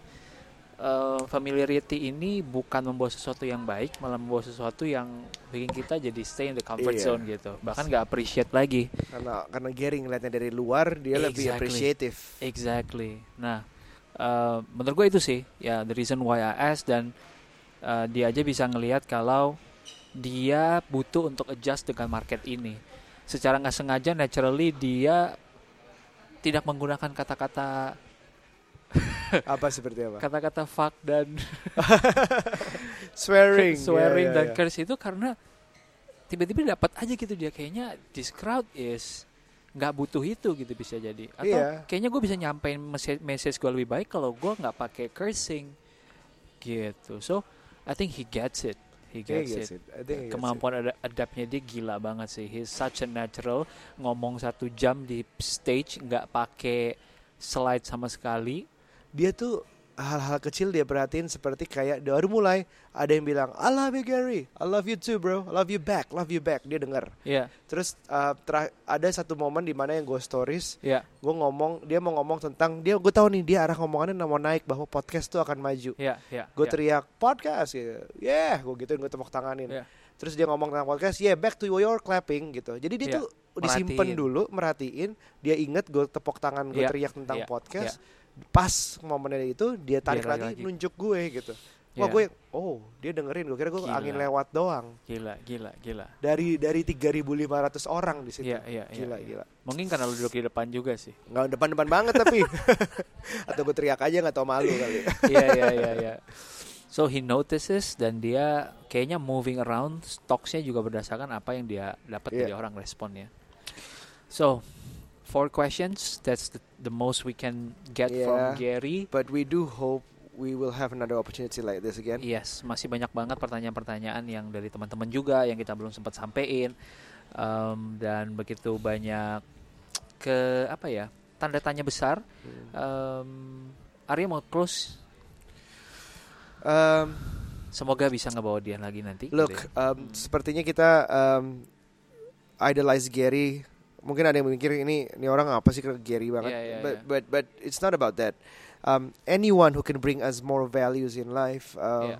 uh, familiarity ini bukan membawa sesuatu yang baik, malah membawa sesuatu yang bikin kita jadi stay in the comfort Iya. zone gitu. Bahkan nggak appreciate lagi. Karena karena Gary ngeliatnya dari luar dia lebih Exactly. appreciative. Exactly. Nah, uh, menurut gue itu sih ya the reason why I asked dan uh, dia aja bisa ngelihat kalau dia butuh untuk adjust dengan market ini. Secara nggak sengaja, naturally dia tidak menggunakan kata-kata apa seperti apa? kata-kata fuck dan Swearing. swearing ya, ya, dan ya. curse itu karena tiba-tiba dapat aja gitu dia kayaknya this crowd is nggak butuh itu gitu bisa jadi atau Iya. kayaknya gue bisa nyampein message, message gue lebih baik kalau gue nggak pakai cursing gitu so I think he gets it he He gets, gets it, it. I think he gets kemampuan ada adaptnya dia gila banget sih. He's such a natural. Ngomong satu jam di stage nggak pakai slide sama sekali. Dia tuh hal-hal kecil dia perhatiin seperti kayak baru mulai ada yang bilang I love you Gary. I love you too bro. I love you back love you back. Dia dengar ya terus uh, ada satu momen di mana yang gue stories ya gue ngomong dia mau ngomong tentang dia gue tahu nih dia arah ngomongannya mau naik bahwa podcast tuh akan maju. Ya ya gue ya. teriak podcast? Gitu. Yeah gue gituin gue tepuk tanganin. Ya. terus dia ngomong tentang podcast yeah back to your clapping gitu. Jadi dia Ya, tuh disimpan dulu merhatiin dia inget gue tepuk tangan gue Ya, teriak tentang ya, podcast pas momennya itu dia tarik lagi, lagi. nunjuk gue gitu wah Ya. gue oh dia dengerin gue kira gue Gila. angin lewat doang gila gila gila dari dari 3.500 orang di situ Iya, iya, iya, gila iya. gila Mungkin karena lu duduk di depan juga sih. nggak depan-depan banget tapi atau gue teriak aja nggak tau malu kali Iya iya iya iya. So he notices dan dia kayaknya moving around stocks-nya juga berdasarkan apa yang dia dapat Iya. dari orang responnya. So four questions that's the, the most we can get Yeah. from Gary. but we do hope we will have another opportunity like this again Yes, masih banyak banget pertanyaan-pertanyaan yang dari teman-teman juga yang kita belum sempat sampein Em, dan begitu banyak ke apa ya tanda tanya besar. Em, Arya mau close, Um, semoga bisa ngebawa dia lagi nanti. Look, gitu ya. um, sepertinya kita um, idolize Gary. Mungkin ada yang mikir ini ini orang apa sih ke Gary banget. Iya, iya, but iya. but but it's not about that. Um, anyone who can bring us more values in life, uh, Iya.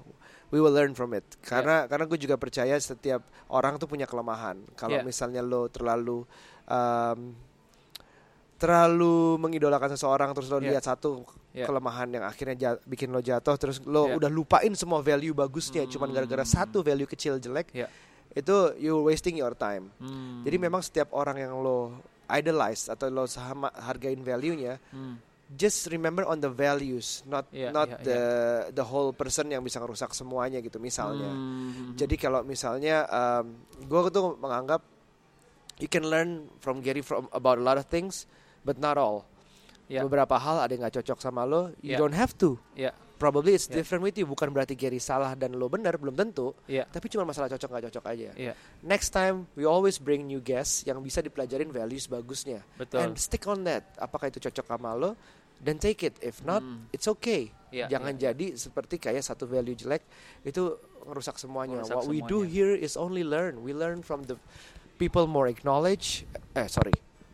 we will learn from it. Karena karena gue juga percaya setiap orang tuh punya kelemahan. Kalau Iya. misalnya lo terlalu um, terlalu mengidolakan seseorang terus lo Iya. lihat satu Iya. kelemahan yang akhirnya ja- bikin lo jatuh terus lo Iya. udah lupain semua value bagusnya cuman gara-gara Hmm. satu value kecil jelek Iya. Itu you wasting your time Hmm. jadi memang setiap orang yang lo idolize atau lo sama hargain value-nya Hmm. just remember on the values not Iya, not iya, the the whole person yang bisa ngerusak semuanya gitu misalnya Hmm. jadi kalau misalnya um, gue tuh menganggap you can learn from Gary from about a lot of things but not all Ya. beberapa hal ada yang nggak cocok sama lo you Ya. don't have to Ya. Probably it's Ya. different with you bukan berarti Gary salah dan lo benar belum tentu Ya. tapi cuma masalah cocok nggak cocok aja Ya. next time we always bring new guests yang bisa dipelajarin values bagusnya Betul. and stick on that apakah itu cocok sama lo dan take it if not Hmm. it's okay Ya, jangan ya. jadi seperti kayak satu value jelek itu ngerusak semuanya Ngerusak what we do semuanya. here is only learn we learn from the people more acknowledge eh sorry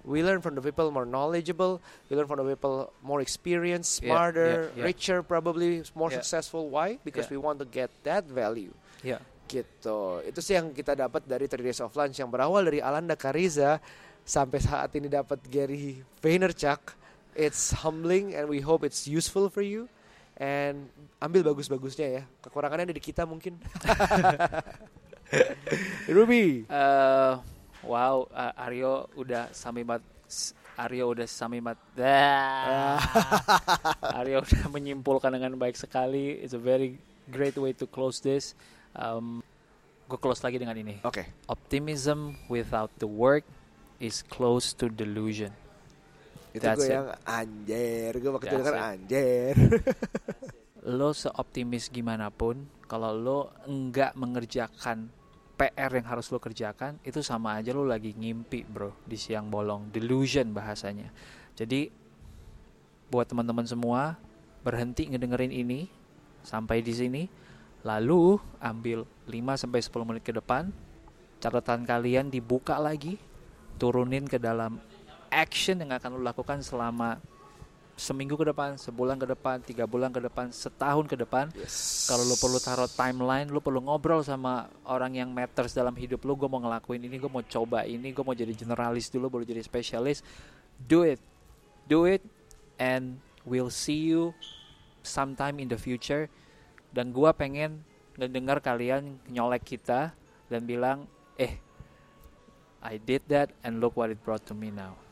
we learn from the people more knowledgeable we learn from the people more experienced Yeah, smarter yeah, yeah. richer probably more Yeah. successful. Why? Because Yeah. we want to get that value. Ya. gitu. Itu sih yang kita dapat dari 3 Days of Lunch yang berawal dari Alanda Kariza. Sampai saat ini dapat Gary Vaynerchuk. It's humbling and we hope it's useful for you. And ambil bagus-bagusnya ya. Kekurangannya ada di kita mungkin. Ruby. Eh, wow, uh, Aryo udah samimat Aryo udah samimat. Dah. Aryo udah menyimpulkan dengan baik sekali. It's a very great way to close this. Um, gue close lagi dengan ini. Oke. Optimism without the work is close to delusion. Itu That's gue it. yang anjir, gue waktu itu it. anjir. Lo seoptimis gimana pun, kalau lo enggak mengerjakan PR yang harus lo kerjakan, itu sama aja lo lagi ngimpi, bro, di siang bolong. Delusion bahasanya. Jadi, buat teman-teman semua, berhenti ngedengerin ini sampai di sini, lalu ambil 5 sampai 10 menit ke depan, catatan kalian dibuka lagi, turunin ke dalam action yang akan lo lakukan selama seminggu ke depan, sebulan ke depan, tiga bulan ke depan, setahun ke depan. Kalau lo perlu taruh timeline, lo perlu ngobrol sama orang yang matters dalam hidup lo. Gue mau ngelakuin ini, gue mau coba ini, gue mau jadi generalis dulu, baru jadi spesialis. Do it, do it, and we'll see you sometime in the future. Dan gue pengen ngedengar kalian nyolek kita dan bilang, eh, I did that and look what it brought to me now.